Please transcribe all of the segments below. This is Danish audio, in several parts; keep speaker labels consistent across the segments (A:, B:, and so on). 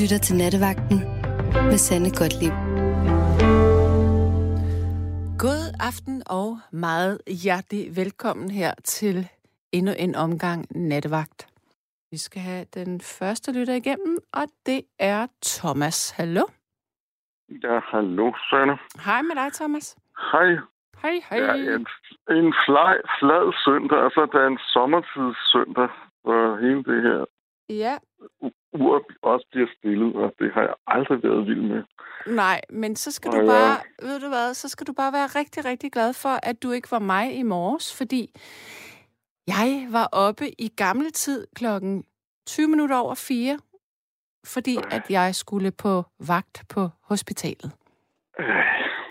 A: lytter til Nattevagten med Sanne Godtlib.
B: God aften og meget hjertelig velkommen her til endnu en omgang Nattevagt. Vi skal have den første lytter igennem, og det er Thomas. Hallo?
C: Ja, hallo, Sanne.
B: Hej med dig, Thomas.
C: Hej.
B: Hej, hej.
C: Ja, en, en flad, flad søndag, altså det er en sommertidssøndag, og hele det her
B: Ja,
C: ur også bliver stillet, og det har jeg aldrig været vild med.
B: nej, men så skal
C: Nå,
B: du
C: ja.
B: bare, ved du hvad, så skal du bare være rigtig, rigtig glad for, at du ikke var mig i morges, fordi jeg var oppe i gamle tid klokken 20 minutter over 4, fordi at jeg skulle på vagt på hospitalet.
C: Øh,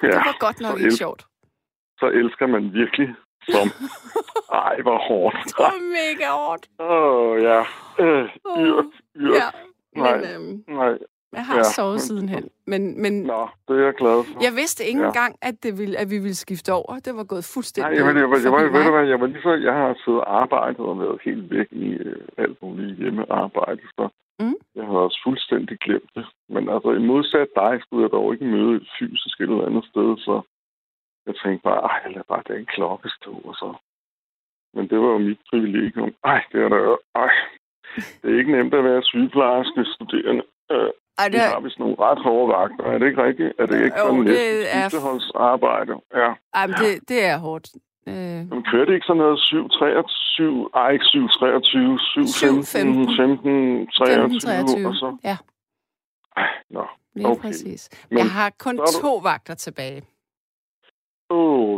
B: Det
C: Ja,
B: var godt nok ikke sjovt.
C: så elsker man virkelig som... Ej, hvor hårdt.
B: Det var mega hårdt.
C: Åh, oh, ja. Øh, yrt, yrt.
B: Ja,
C: Nej,
B: men øhm,
C: nej.
B: jeg har
C: Ja.
B: sovet sidenhen. Men, men
C: Nå, det er jeg glad for.
B: jeg vidste ikke
C: Ja.
B: engang, at, det ville, at vi ville skifte over. Det var gået
C: Nej,
B: fuldstændig
C: jeg, var, jeg, var, jeg, var, ved du hvad, jeg var lige så, jeg har siddet og arbejdet og været helt væk i øh, alt muligt hjemmearbejde, så
B: Mm.
C: jeg har også fuldstændig glemt det. Men altså, i modsat dig, skulle jeg dog ikke møde et fysisk et eller andet sted, så jeg tænkte bare, ej, lad bare den klokke stå, og så. Men det var jo mit privilegium. Ej, det er der ej. Det er ikke nemt at være sygeplejerske studerende. Øh,
B: Ej,
C: vi
B: det,
C: har vist nogle ret hårde vagter, er det ikke rigtigt? Er det ikke
B: Jo,
C: sådan
B: det er-
C: sidsteholdsarbejde? Ja.
B: ej, men det, det er hårdt. Øh,
C: Men kører det ikke sådan noget 7, 23, ej ikke 7, 23, 7, 15, 15, 15 23,
B: 15, 23.
C: og så?
B: Ja,
C: Ej, nå.
B: lige
C: Okay.
B: præcis.
C: Men
B: Jeg har kun
C: du-
B: to vagter tilbage.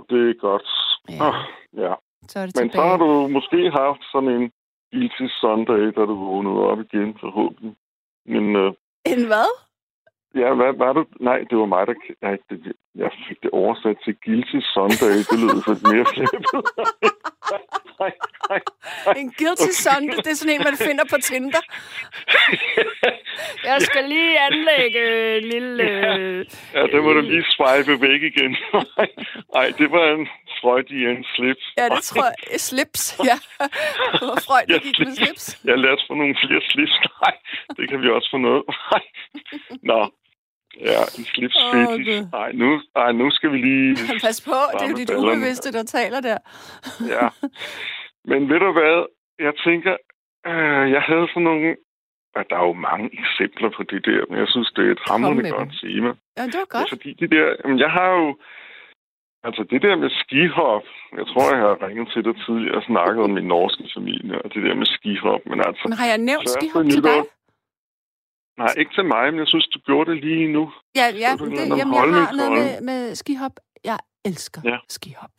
C: Det er godt.
B: Ja,
C: Oh, ja.
B: så er det
C: Men så
B: tilbage.
C: har du måske haft sådan en guilty Sunday, da du vågnede op igen, forhåbentlig. Men øh,
B: En hvad?
C: ja, hvad var det? Nej, det var mig, der... Nej, det, jeg fik det oversat til guilty Sunday. Det lyder så mere flippet. nej, nej, nej.
B: En guilty Sunday, det er sådan en, man finder på Tinder. Jeg skal lige anlægge en lille... øh,
C: Ja, det må du lige swipe væk igen. Nej, det var en Freudian slip.
B: Ja, det tror jeg. Slips, ja. Var Freud,
C: Ja,
B: gik med slips.
C: Jeg lærte få nogle flere slips. Nej, det kan vi også få noget. Nej. Nå. Ja, en slips fetish.
B: Gud.
C: Nej, nu, ej, nu skal vi lige...
B: Pas på, det er jo dit
C: ballerne.
B: ubevidste, der taler der.
C: Ja. Men ved du hvad? Jeg tænker, øh, jeg havde sådan nogle... Ja, der er jo mange eksempler på det der, men jeg synes, det er et hamrende godt
B: dem.
C: tema.
B: Ja, det var
C: Ja,
B: godt.
C: fordi det der, jamen, jeg har jo, altså det der med skihop, jeg tror, jeg har ringet til dig tidligere og snakket om min norske familie, og det der med skihop, men altså,
B: Men har jeg nævnt skihop til dig?
C: Nej, ikke til mig, men jeg synes, du gjorde det lige nu.
B: Ja, ja det, jamen, jeg har noget med, med skihop. Jeg elsker
C: Ja.
B: skihop.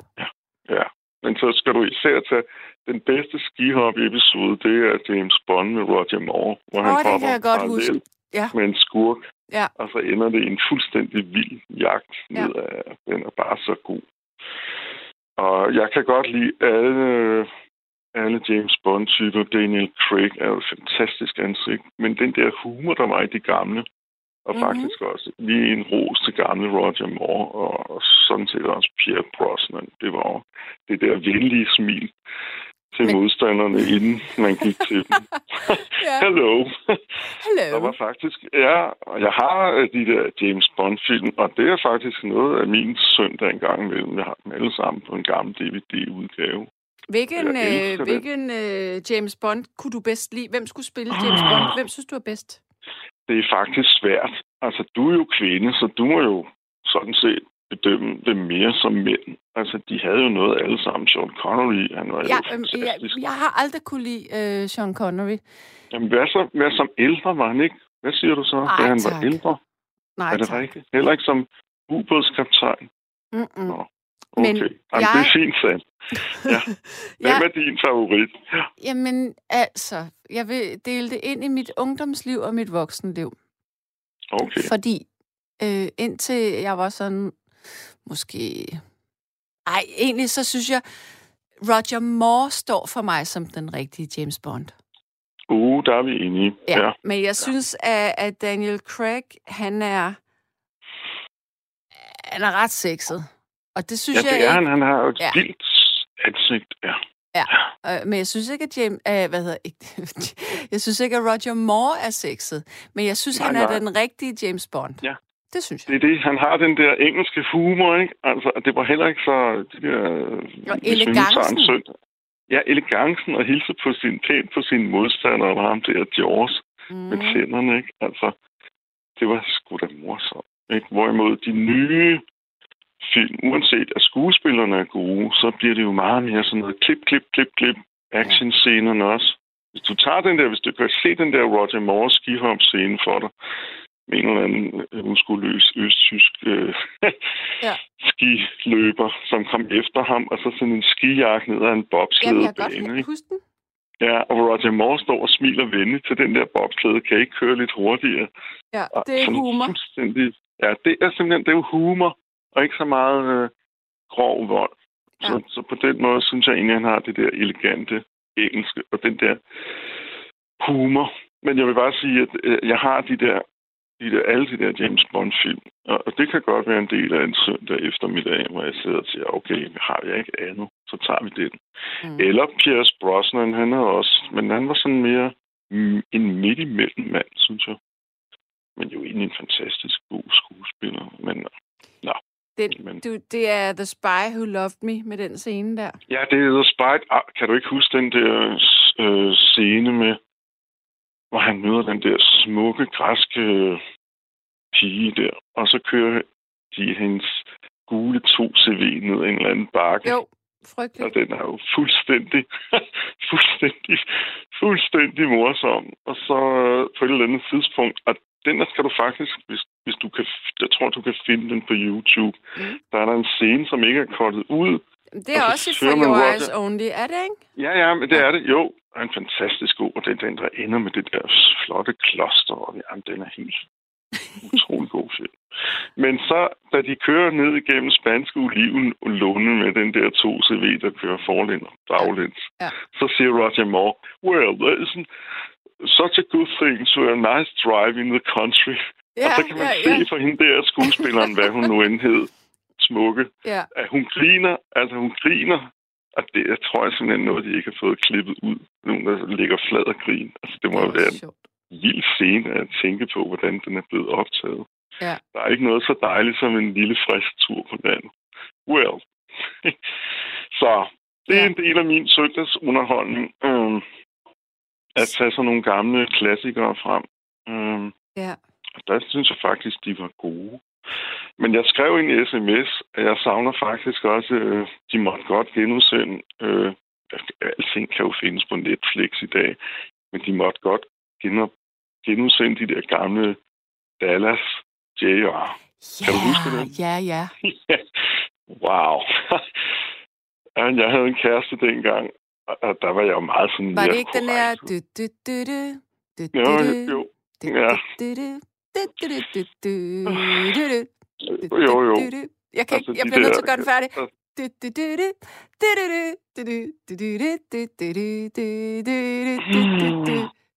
C: Ja, men så skal du især tage den bedste skihop-episode, det er James Bond med Roger Moore, hvor
B: Åh,
C: han hopper
B: jeg godt huske. Ja.
C: med en skurk,
B: Ja.
C: og så ender det i en fuldstændig vild jagt
B: Ja.
C: ned af, den er bare så god. Og jeg kan godt lide alle, alle James Bond-typer. Daniel Craig er jo et fantastisk ansigt, men den der humor, der var i de gamle, og
B: Mhm.
C: mm-hmm. faktisk også lige en ros til gamle Roger Moore, og, og sådan set også Pierre Brosnan. Det var jo det der venlige smil til
B: Men-
C: modstanderne, inden man gik til dem.
B: Ja.
C: Hello.
B: Hello.
C: Der var faktisk, ja, og jeg har øh, de der James Bond-film, og det er faktisk noget af min søndag en gang imellem. Jeg har dem alle sammen på en gammel DVD-udgave.
B: Hvilken, øh, hvilken øh, James Bond kunne du bedst lide? Hvem skulle spille James
C: Ah.
B: Bond? Hvem synes du er bedst?
C: Det er faktisk svært. Altså, du er jo kvinde, så du må jo sådan set bedømme dem mere som mænd. Altså, de havde jo noget alle sammen. Sean Connery, han var
B: Ja,
C: jo
B: øhm, jeg, jeg har aldrig kunne lide øh, Sean Connery.
C: Jamen, hvad, så, hvad som ældre var han ikke? Hvad siger du så,
B: Ej,
C: da han
B: tak.
C: var ældre?
B: Nej,
C: er det
B: tak.
C: rigtigt? Heller ikke som ubådskaptajn?
B: Mm-mm.
C: Nå,
B: Men
C: Okay, Jamen,
B: jeg-
C: det er fint, Sand. Ja. Hvem
B: ja,
C: er din favorit? Ja.
B: jamen, altså, jeg vil dele det ind i mit ungdomsliv og mit voksenliv.
C: Okay.
B: Fordi øh, indtil jeg var sådan, måske... Ej, egentlig så synes jeg, Roger Moore står for mig som den rigtige James Bond.
C: Uh, der er vi enige.
B: Ja,
C: Ja.
B: men jeg synes, at, at Daniel Craig, han er... Han er ret sexet. Og det synes
C: Ja,
B: jeg
C: det er
B: ikke...
C: han. Han har jo et
B: Ja.
C: vildt ansigt. Ja.
B: Ja, øh, men jeg synes ikke, at James... Øh, hvad hedder ikke, Jeg synes ikke, at Roger Moore er sexet, men jeg synes, nej, han er nej. den rigtige James Bond.
C: Ja.
B: Det synes jeg.
C: Det er det. Han har den der engelske humor, ikke? Altså, det var heller ikke så... Det der,
B: og elegancen.
C: Ja, elegancen og hilse på sin, pænt på sine modstandere og ham der Jaws mm. med tænderne, ikke? Altså, det var sgu da morsomt. Ikke? Hvorimod de nye film, uanset at skuespillerne er gode, så bliver det jo meget mere sådan noget klip, klip, klip, klip, actionscenerne også. Hvis du tager den der, hvis du kan se den der Roger Moore skihop scene for dig, med en eller anden øh, muskuløs østtysk øh, ja. skiløber, som kom efter ham, og så sådan en skijagt ned ad en bobslædebane.
B: Kan huske den.
C: Ja, og Roger Moore står og smiler venligt til den der bobslæde. Kan I ikke køre lidt hurtigere?
B: Ja, det er humor.
C: Ja, det er simpelthen det er jo humor, og ikke så meget øh, grov vold. Ja. Så, så på den måde synes jeg egentlig, at han har det der elegante engelske, og den der humor. Men jeg vil bare sige, at øh, jeg har de der de der, alle de der James Bond-film. Og, og det kan godt være en del af en søndag eftermiddag, hvor jeg sidder og siger, okay, vi har jeg ikke andet, så tager vi den. Mm. Eller Pierce Brosnan, han er også, men han var sådan mere en midt imellem mand, synes jeg. Men jo egentlig en fantastisk god skuespiller. Men, nå.
B: Den, men, du, det er The Spy Who Loved Me med den scene der.
C: Ja, det er The Spy. Ah, kan du ikke huske den der øh, scene med hvor han møder den der smukke, græske pige der, og så kører de hendes gule 2CV ned en eller anden bakke.
B: Jo, frygteligt.
C: Og den er jo fuldstændig, fuldstændig, fuldstændig morsom. Og så på et eller andet tidspunkt, og den der skal du faktisk, hvis, hvis du kan, jeg tror, du kan finde den på YouTube. Mm. Der er der en scene, som ikke er kortet ud.
B: Det er også for Your Eyes Only, er det ikke?
C: Ja, ja, men det ja. er det, jo er en fantastisk god, og den, den der ender med det der flotte kloster, og jamen, den er helt utrolig god film. Men så, da de kører ned igennem spanske oliven og lunde med den der 2CV, der kører forlænd og baglæns, ja. så siger Roger Moore, well, there isn't such a good thing to a nice drive in the country. Ja, og så kan man ja, se ja. for hende der skuespilleren, hvad hun nu end hed, smukke, ja. at hun griner, altså hun griner og det jeg tror jeg simpelthen noget, de ikke har fået klippet ud. Nogen, der ligger flad og grin. Altså, det må jo være en vild scene at tænke på, hvordan den er blevet optaget. Ja. Der er ikke noget så dejligt som en lille frisk tur på landet. Well. så det er ja. en del af min søndagsunderholdning. Um, at tage sådan nogle gamle klassikere frem. Um, ja. Og der synes jeg faktisk, de var gode. Men jeg skrev en sms, at jeg savner faktisk også, øh, de måtte godt genudsende. Øh, alting kan jo findes på Netflix i dag, men de måtte godt genudsende de der gamle Dallas J.R.
B: Ja, kan du huske det? Ja, ja.
C: wow. jeg havde en kæreste dengang, og der var jeg jo meget sådan...
B: Var det ikke den der... Du, du, du, du, du,
C: jo, jo. Ja. Jo, jo.
B: Jeg, kan, altså, jeg bliver nødt til at gøre den færdig.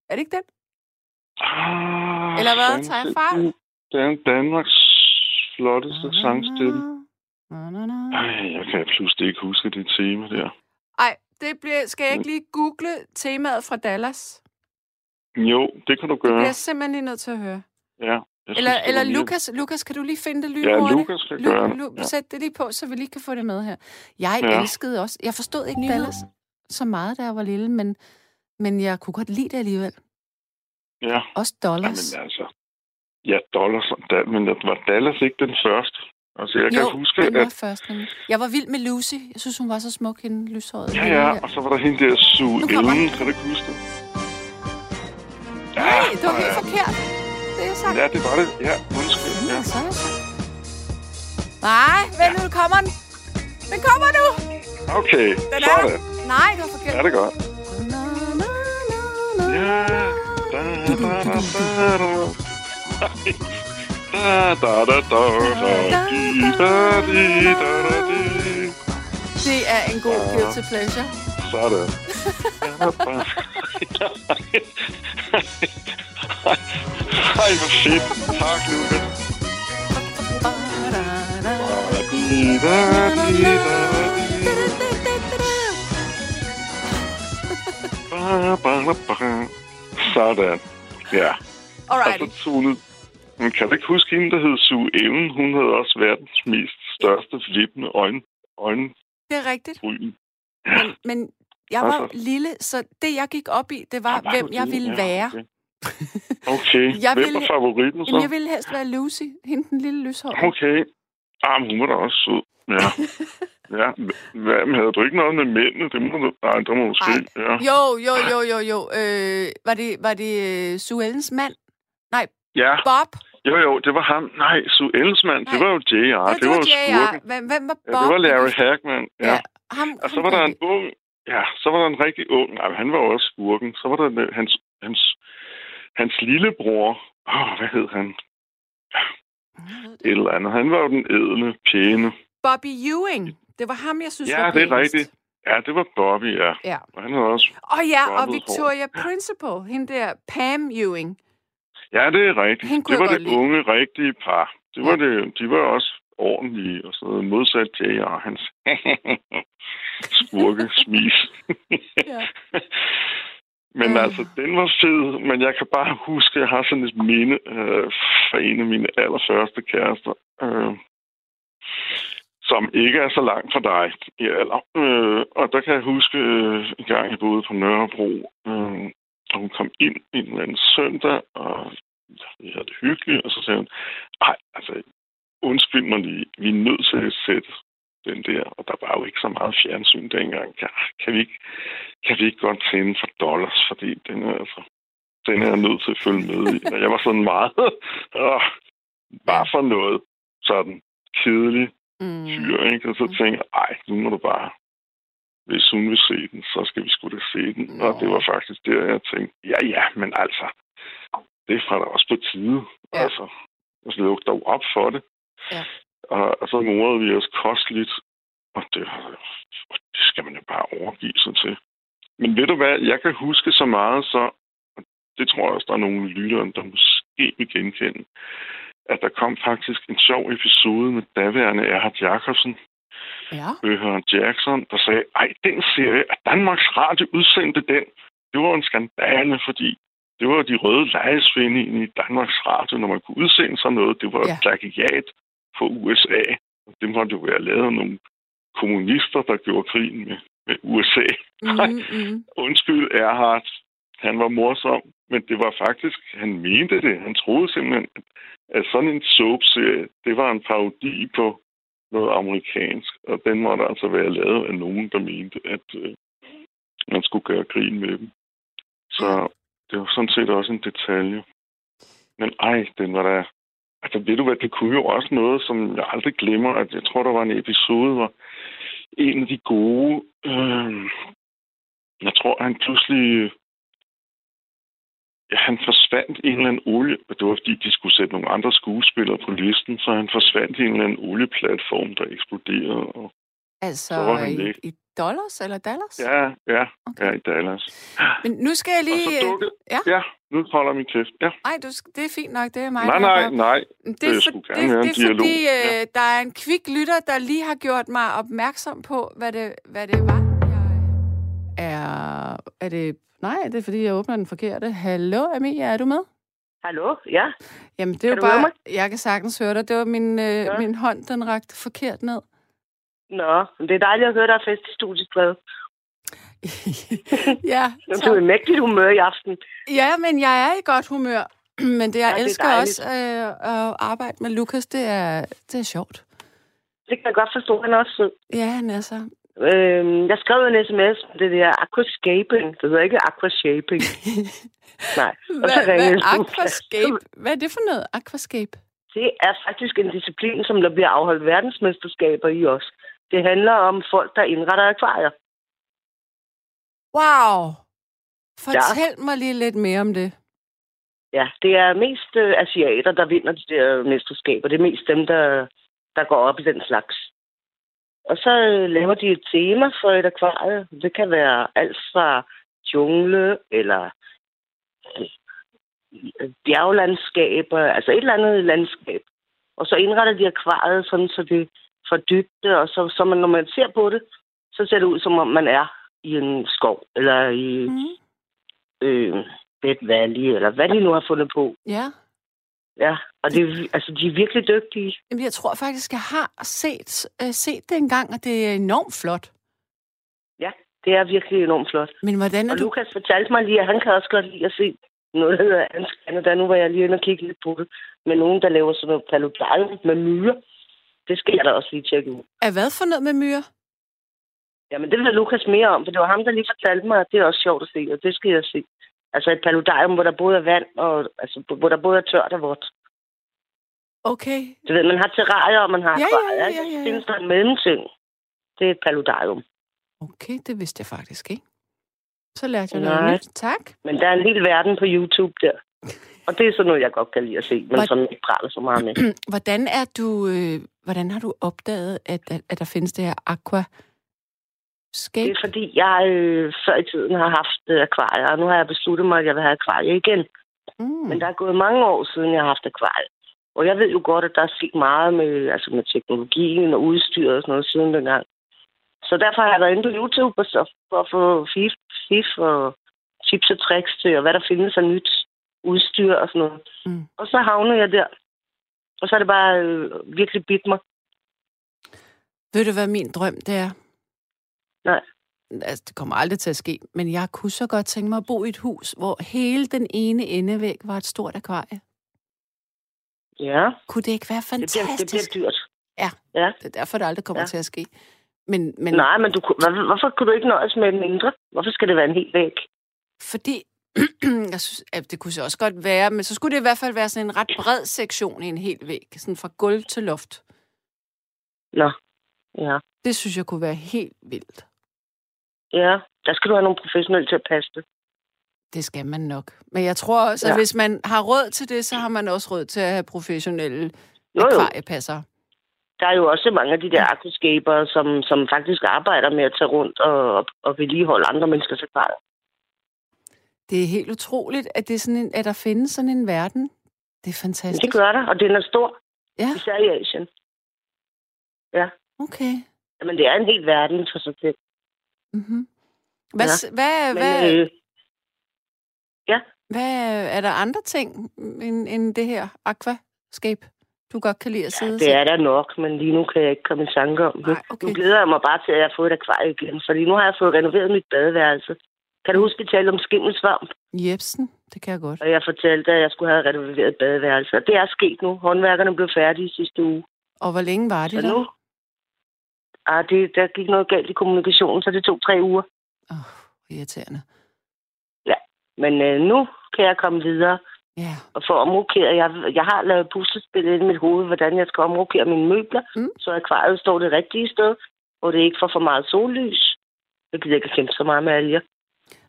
B: Er det ikke den? Eller hvad? Tager jeg fejl?
C: Det er Danmarks flotteste sangstil. Ej, jeg kan pludselig ikke huske det tema der.
B: Ej, det bliver, skal jeg ikke lige google temaet fra Dallas?
C: Jo, det kan du gøre. Det
B: bliver jeg simpelthen lige nødt til at høre.
C: Ja.
B: Eller, eller Lukas, Lukas, kan du lige finde det
C: lynhurtigt? Ja, Lukas kan Lu- gøre Lu-
B: ja. Sæt det lige på, så vi lige kan få det med her. Jeg ja. elskede også... Jeg forstod ikke Dallas så meget, da jeg var lille, men, men jeg kunne godt lide det alligevel.
C: Ja.
B: Også Dollars.
C: Jamen altså... Ja, Dollars. Men var Dallas ikke den første? Altså, jeg
B: jo,
C: kan huske,
B: den var at... først. Jeg var vild med Lucy. Jeg synes, hun var så smuk, hende lyshåret.
C: Ja, ja, og så var der hende der Sue Ellen. Kan du ikke huske det?
B: Ja, Nej, det var helt ja. forkert det, jeg sagde?
C: Ja, det var det. Ja, undskyld. Ja.
B: Så Nej, vent ja. kommer den. Den kommer nu.
C: Okay,
B: den er sådan. Nej, det var forkert.
C: Ja, det er godt. Ja. Da, da, da, da, da, da,
B: Det er en god guilty pleasure.
C: Sådan. Ej, hvor fedt. Tak, Lukas. Sådan. Ja.
B: Alrighty.
C: Og så tunede... Men kan ikke huske hende, der hed Sue Ellen? Hun havde også verdens mest største vippende øjne, øjne
B: Det er rigtigt.
C: Bryn.
B: Men, men jeg var
C: Altså.
B: lille, så det, jeg gik op i, det var,
C: var
B: hvem jeg ville
C: Ja,
B: være.
C: Okay. Okay.
B: Jeg
C: Hvem
B: ville-
C: er favoritten så?
B: Jamen, jeg ville helst være Lucy, hende den lille lyshårede.
C: Okay. Ah, men hun var da også sød. Ja. ja. Hvad, men havde du ikke noget med mændene? Det må du... Nej, der må du se. Ja.
B: Jo, jo, jo, jo, jo. Øh, var det, var det øh, Sue Ellens mand?
C: ja.
B: Bob?
C: Jo, jo, det var ham. Nej, Sue Ellensmand, det
B: Nej.
C: var jo J.R.
B: Ja,
C: det, var jo
B: J.R. Hvem, hvem var
C: Ja,
B: Bob?
C: det var Larry Hagman. Ja.
B: Ja,
C: ja.
B: ham,
C: Og så var der en ung... Ja, så var der en rigtig ung... Nej, han var også skurken. Så var der hans, hans, hans lillebror. Åh, hvad hed han? Et eller andet. Han var jo den edle, pæne.
B: Bobby Ewing. Det var ham, jeg synes
C: Ja,
B: var
C: det er rigtigt. Ja, det var Bobby, ja.
B: Ja.
C: Og han havde også...
B: Og ja, og Victoria Principal, hende der Pam Ewing.
C: Ja, det er rigtigt.
B: Hende
C: Det var det
B: lide.
C: unge, rigtige par. Det var det, de var også ordentlige og sådan noget. Modsat J.R. Hans skurke smis.
B: Ja.
C: Men altså, den var fed, men jeg kan bare huske, at jeg har sådan et minde øh, fra en af mine allerførste kærester, øh, som ikke er så langt fra dig i alder. Øh, og der kan jeg huske øh, en gang, jeg boede på Nørrebro, øh, og hun kom ind en eller anden søndag, og vi havde det hyggeligt, og så sagde hun, nej, altså, undskyld mig lige, vi er nødt til at sætte den der, og der var jo ikke så meget fjernsyn dengang. Kan, kan, vi, ikke, kan vi ikke godt tænde for dollars, fordi den er, altså, den er jeg nødt til at følge med i. Og jeg var sådan meget, åh, bare for noget sådan kedelig
B: Mm.
C: fyr, ikke? Og så tænkte jeg, ej, nu må du bare, hvis hun vil se den, så skal vi sgu da se den.
B: Nå.
C: Og det var faktisk der, jeg tænkte, ja, ja, men altså, det er fra da også på tide.
B: Ja.
C: Altså, altså luk dog op for det.
B: Ja.
C: Og, og så morede vi os kosteligt, og det, og det skal man jo bare overgive sig til. Men ved du hvad, jeg kan huske så meget, så og det tror jeg også, der er nogle lyttere, der måske vil genkende, at der kom faktisk en sjov episode med daværende Erhard Jacobsen,
B: Ja.
C: Bøger Jackson, der sagde, ej, den serie, at Danmarks Radio udsendte den, det var en skandale, fordi det var de røde lejesvinde i Danmarks Radio, når man kunne udsende sådan noget. Det var
B: Ja.
C: et plagiat for USA. Det måtte jo være lavet af nogle kommunister, der gjorde krigen med, med USA.
B: Mm, mm.
C: Undskyld, Erhard. Han var morsom, men det var faktisk, han mente det. Han troede simpelthen, at- at sådan en soap-serie, det var en parodi på noget amerikansk, og den måtte altså være lavet af nogen, der mente, at øh, man skulle gøre grin med dem. Så det var sådan set også en detalje. Men ej, den var da... Altså, ved du hvad, det kunne jo også noget, som jeg aldrig glemmer, at jeg tror, der var en episode, hvor en af de gode... Øh, jeg tror, han pludselig... Ja, han forsvandt i en eller anden olie... Det var, fordi de skulle sætte nogle andre skuespillere på listen, så han forsvandt i en eller anden olieplatform, der eksploderede. Og,
B: Altså,
C: Så var han
B: i, i dollars eller dollars?
C: ja, ja,
B: Okay.
C: ja, i Dallas.
B: Men nu skal jeg
C: Og
B: lige...
C: så dukkede...
B: ja.
C: ja, nu holder min kæft. Ja.
B: Nej, du, det er fint nok, det er mig.
C: Nej, nej,
B: er
C: nej.
B: Det er, for, det,
C: en
B: det er fordi, øh,
C: Ja.
B: der er en kvik lytter, der lige har gjort mig opmærksom på, hvad det, hvad det var. Jeg er... Er det... Nej, det er fordi, jeg åbner den forkerte. Hallo, Amelia, er du med?
D: Hallo? Ja?
B: Jamen, det er
D: Kan
B: jo bare... Jeg kan sagtens høre dig. Det var min, øh,
D: Ja.
B: min hånd, den rakte forkert ned.
D: Nå, men det er dejligt at høre, der er fest i studiet.
B: Ja,
D: Men Du er i mægtigt humør i aften.
B: ja, men jeg er i godt humør. Men det, jeg
D: Ja, det er
B: elsker
D: dejligt.
B: også øh, at arbejde med Lukas, det er, det er sjovt.
D: Det kan jeg godt forstå, han er også sød.
B: Ja, han er så.
D: Øhm, jeg skrev en sms med det der aquascaping. Det hedder ikke aquashaping. Nej. Og så
B: Hvad,
D: Lukas.
B: aquascape? Hvad er det for noget, aquascape?
D: Det er faktisk en disciplin, som der bliver afholdt verdensmesterskaber i os. Det handler om folk, der indretter akvarier.
B: Wow! Fortæl ja. mig lige lidt mere om det.
D: Ja, det er mest øh, asiater, der vinder de der mesterskaber. Det er mest dem, der, der går op i den slags. Og så øh, laver de et tema for et akvarie. Det kan være alt fra jungle eller øh, bjerglandskaber, altså et eller andet landskab. Og så indretter de akvariet sådan, så det får dybde, og så, så man, når man ser på det, så ser det ud, som om man er i en skov eller i,
B: Mm.
D: øh, Bed Valley, eller hvad de nu har fundet på.
B: Ja.
D: Ja, og det, altså, de er virkelig dygtige.
B: Jamen, jeg tror faktisk, jeg har set, øh, set det engang, og det er enormt flot.
D: Det er virkelig enormt flot.
B: Men hvordan er
D: Og
B: du...
D: Lukas fortalte mig lige, at han kan også godt lide at se noget, der hedder Ansk Canada. Nu var jeg lige inde og kigge lidt på det. Med nogen, der laver sådan noget paludarium med myrer. Det skal jeg da også lige tjekke ud.
B: Er hvad for noget med myrer?
D: Jamen, det ved Lukas mere om, for det var ham, der lige fortalte mig, at det er også sjovt at se, og det skal jeg se. Altså et paludarium, hvor der både er vand, og altså, hvor der både er tørt og vådt.
B: Okay.
D: Du ved, man har terrarier, og man har
B: Ja,
D: akvarier,
B: ja, ja, ja, ja.
D: findes der en mellemting. Det er et paludarium.
B: Okay, det vidste jeg faktisk ikke. Så lærte jeg noget nyt. Tak.
D: Men der er en hel verden på YouTube der. Og det er sådan noget, jeg godt kan lide at se, men
B: Hvor-
D: ikke praler så meget med.
B: Hvordan er du... Øh, hvordan har du opdaget, at, at, at der findes det her aqua
D: Det
B: skate?
D: er fordi, jeg øh, før i tiden har haft øh, akvarier, og nu har jeg besluttet mig, at jeg vil have akvarier igen.
B: Mm.
D: Men der er gået mange år siden, jeg har haft akvarier. Og jeg ved jo godt, at der er sket meget med, altså med teknologien og udstyret og sådan noget siden dengang. Så derfor har jeg været inde på YouTube og så for at få fif, fif og tips og tricks til, og hvad der findes af nyt udstyr og sådan noget.
B: Mm.
D: Og så havnede jeg der. Og så er det bare øh, virkelig bidt mig.
B: Ved du, hvad min drøm det er?
D: Nej.
B: Altså, det kommer aldrig til at ske, men jeg kunne så godt tænke mig at bo i et hus, hvor hele den ene endevæg var et stort akvarie.
D: Ja,
B: Kunne det ikke være
D: det bliver, det
B: fantastisk?
D: bliver dyrt.
B: Det er derfor, det aldrig kommer
D: Ja.
B: til at ske. Men, men.
D: Nej, men du, hvad, hvorfor kunne du ikke nøjes med en mindre? Hvorfor skal det være en hel væg?
B: fordi, jeg synes, at det kunne så også godt være, men så skulle det i hvert fald være sådan en ret bred sektion i en hel væg, sådan fra gulv til loft.
D: Nå, ja.
B: Det synes jeg kunne være helt vildt.
D: Ja, der skal du have nogle professionelle til at passe det.
B: Det skal man nok. Men jeg tror også, at
D: Ja.
B: hvis man har råd til det, så har man også råd til at have professionelle
D: Jo, jo.
B: akvariepassere.
D: Der er jo også mange af de der aquascaper, som, som faktisk arbejder med at tage rundt og, og, vedligeholde andre menneskers akvarier.
B: Det er helt utroligt, at, det er sådan en, at der findes sådan en verden. Det er fantastisk.
D: Det gør der, og den er stor,
B: Ja,
D: især i Asien.
B: okay.
D: Men det er en hel verden for sig selv.
B: Mm-hmm. Hvad,
D: Ja.
B: ja. hvad,
D: Men,
B: hvad,
D: øh,
B: hvad, er der andre ting end, end det her aquascape, du godt kan lide at sidde og
D: det er der nok, men lige nu kan jeg ikke komme i tanke om det.
B: Nej, okay.
D: Nu glæder jeg mig bare til, at jeg har fået et akvarie igen, fordi nu har jeg fået renoveret mit badeværelse. Kan du huske, vi talte om skimmelsvamp?
B: Jebsen, det kan jeg godt.
D: Og jeg fortalte, at jeg skulle have renoveret badeværelse. Og det er sket nu. Håndværkerne blev færdige sidste uge.
B: Og hvor længe var det
D: Så
B: der?
D: nu... Ah, det, der gik noget galt i kommunikationen, så det tog tre uger.
B: Åh, oh, irriterende.
D: Men øh, nu kan jeg komme videre
B: Ja,
D: og få omrokeret. Jeg, jeg har lavet puslespil ind i mit hoved, hvordan jeg skal omrokere mine møbler,
B: Mm.
D: så akvariet står det rigtige sted, hvor det ikke får for meget sollys. Jeg gider ikke kæmpe så meget med alger.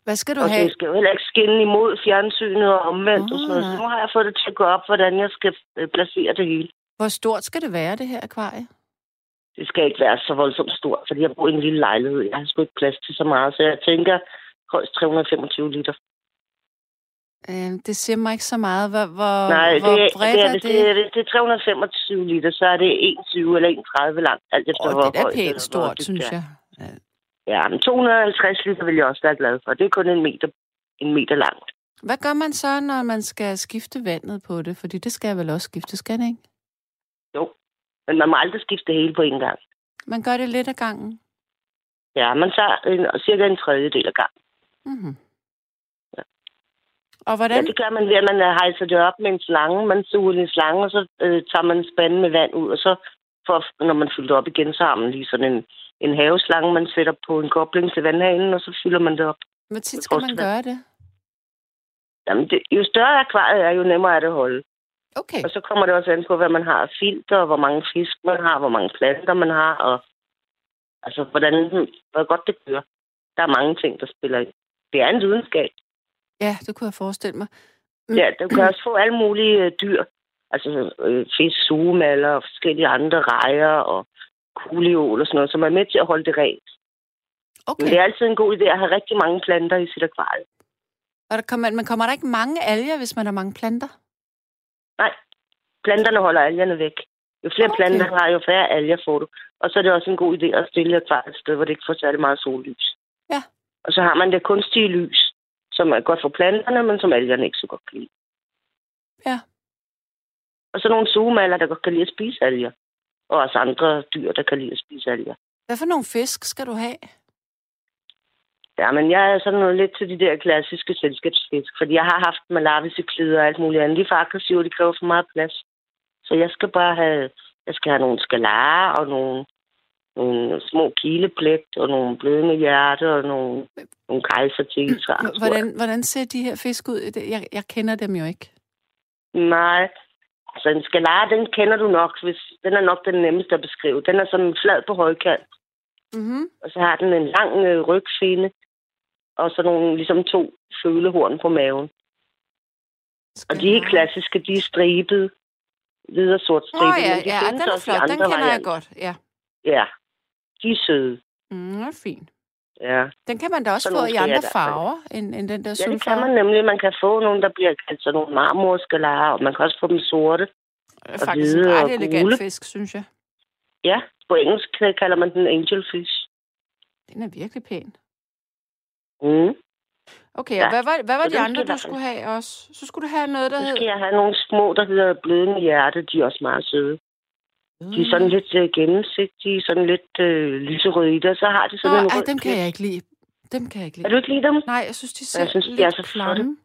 B: hvad skal du
D: Og
B: have?
D: det skal jo heller ikke skinne imod fjernsynet og omvendt.
B: Åh,
D: og sådan noget. Så
B: nej.
D: nu har jeg fået det til at gå op, hvordan jeg skal øh, placere det hele.
B: Hvor stort skal det være, det her akvarie?
D: Det skal ikke være så voldsomt stort, fordi jeg bor i en lille lejlighed. Jeg har sgu ikke plads til så meget, så jeg tænker højst 325 liter.
B: Øh, det siger mig ikke så meget. Hvor, hvor,
D: Nej,
B: hvor
D: det,
B: bredt
D: det,
B: er det?
D: det, er, det er 325 liter, så er det 21 eller 31 langt, alt efter
B: Åh,
D: hvor
B: det er
D: højt
B: pænt stort,
D: dybt
B: synes
D: det
B: jeg. Ja.
D: Ja, men 250 liter vil jeg også være glad for. Det er kun en meter, en meter langt.
B: Hvad gør man så, når man skal skifte vandet på det? Fordi det skal vel også skifte, skal det ikke?
D: Men man må aldrig skifte det hele på en gang.
B: Man gør det lidt ad gangen.
D: Ja, man tager en, cirka en tredjedel af gang.
B: Mm-hmm.
D: Ja.
B: Og
D: Ja,
B: hvordan?
D: det gør man ved, at man øh, hejser det op med en slange. Man suger en slange, og så øh, tager man spanden med vand ud, og så for, når man fylder op igen, så har man lige sådan en, en haveslange, man sætter på en kobling til vandhanen, og så fylder man det op.
B: Hvor tit skal man gøre det?
D: Jamen, det, jo større akvariet er, jo nemmere er det at holde.
B: Okay.
D: Og så kommer det også an på, hvad man har af filter, hvor mange fisk man har, hvor mange planter man har, og altså, hvordan, hvor godt det kører. Der er mange ting, der spiller ind. Det er en videnskab.
B: Ja, det kunne jeg forestille mig. Mm.
D: Ja, du kan også få alle mulige øh, dyr. Altså øh, fisk, sugemaller og forskellige andre rejer og kuliol og sådan noget, som er med til at holde det rent.
B: Okay.
D: Men det er altid en god idé at have rigtig mange planter i sit akvarie.
B: Og der kommer, men kommer der ikke mange alger, hvis man har mange planter?
D: Planterne holder algerne væk. Jo flere
B: Okay.
D: planter har, jo færre alger får du. Og så er det også en god idé at stille akvariet et sted, hvor det ikke får særlig meget sollys.
B: Ja.
D: Og så har man det kunstige lys, som er godt for planterne, men som algerne ikke så godt kan lide.
B: Ja.
D: Og så nogle sugemaler, der godt kan lide at spise alger. Og også andre dyr, der kan lide at spise alger.
B: Hvad for nogle fisk skal du have?
D: Ja, men jeg er sådan noget lidt til de der klassiske selskabsfisk, fordi jeg har haft malavisciklider og alt muligt andet. De er for aggressive, og de kræver for meget plads. Så jeg skal bare have, jeg skal have nogle skalarer og nogle, nogle små kileplet og nogle blødende hjerte og nogle, nogle kejser til
B: Hvordan, hvordan ser de her fisk ud? Jeg, jeg kender dem jo ikke.
D: Nej, altså en skalar, den kender du nok. Hvis, den er nok den nemmeste at beskrive. Den er sådan flad på højkant.
B: Mm-hmm.
D: Og så har den en lang øh, rygfinde, og så nogle ligesom to følehorn på maven. Og de er klassiske, de er stribede. Hvide og sort stribe.
B: Åh oh, ja, ja, den er flot. Den kender variant. jeg godt, ja.
D: Ja, de er søde.
B: Mm, er fint.
D: Ja.
B: Den kan man da også få i andre farver, end, end den der
D: Ja, det kan man nemlig. Man kan få nogle, der bliver kaldt sådan nogle marmorskalarer, og man kan også få dem sorte.
B: Det er faktisk en ret elegant fisk, synes jeg.
D: Ja, på engelsk kalder man den angelfish.
B: Den er virkelig pæn.
D: Mm.
B: Okay, og ja. hvad var, hvad var de andre, du skulle have også? Så skulle du have noget, der
D: hed...
B: Så
D: skal jeg have nogle små, der hedder blødende hjerte. De er også meget søde. Mm. De er sådan lidt uh, gennemsigtige, sådan lidt uh, lyserøde i det, og så har de sådan
B: Nå,
D: en
B: rød... dem kan jeg ikke lide. Dem kan jeg ikke lide.
D: Kan du ikke lide dem?
B: Nej, jeg synes, de ser
D: jeg synes,
B: lidt
D: de er så
B: klamme.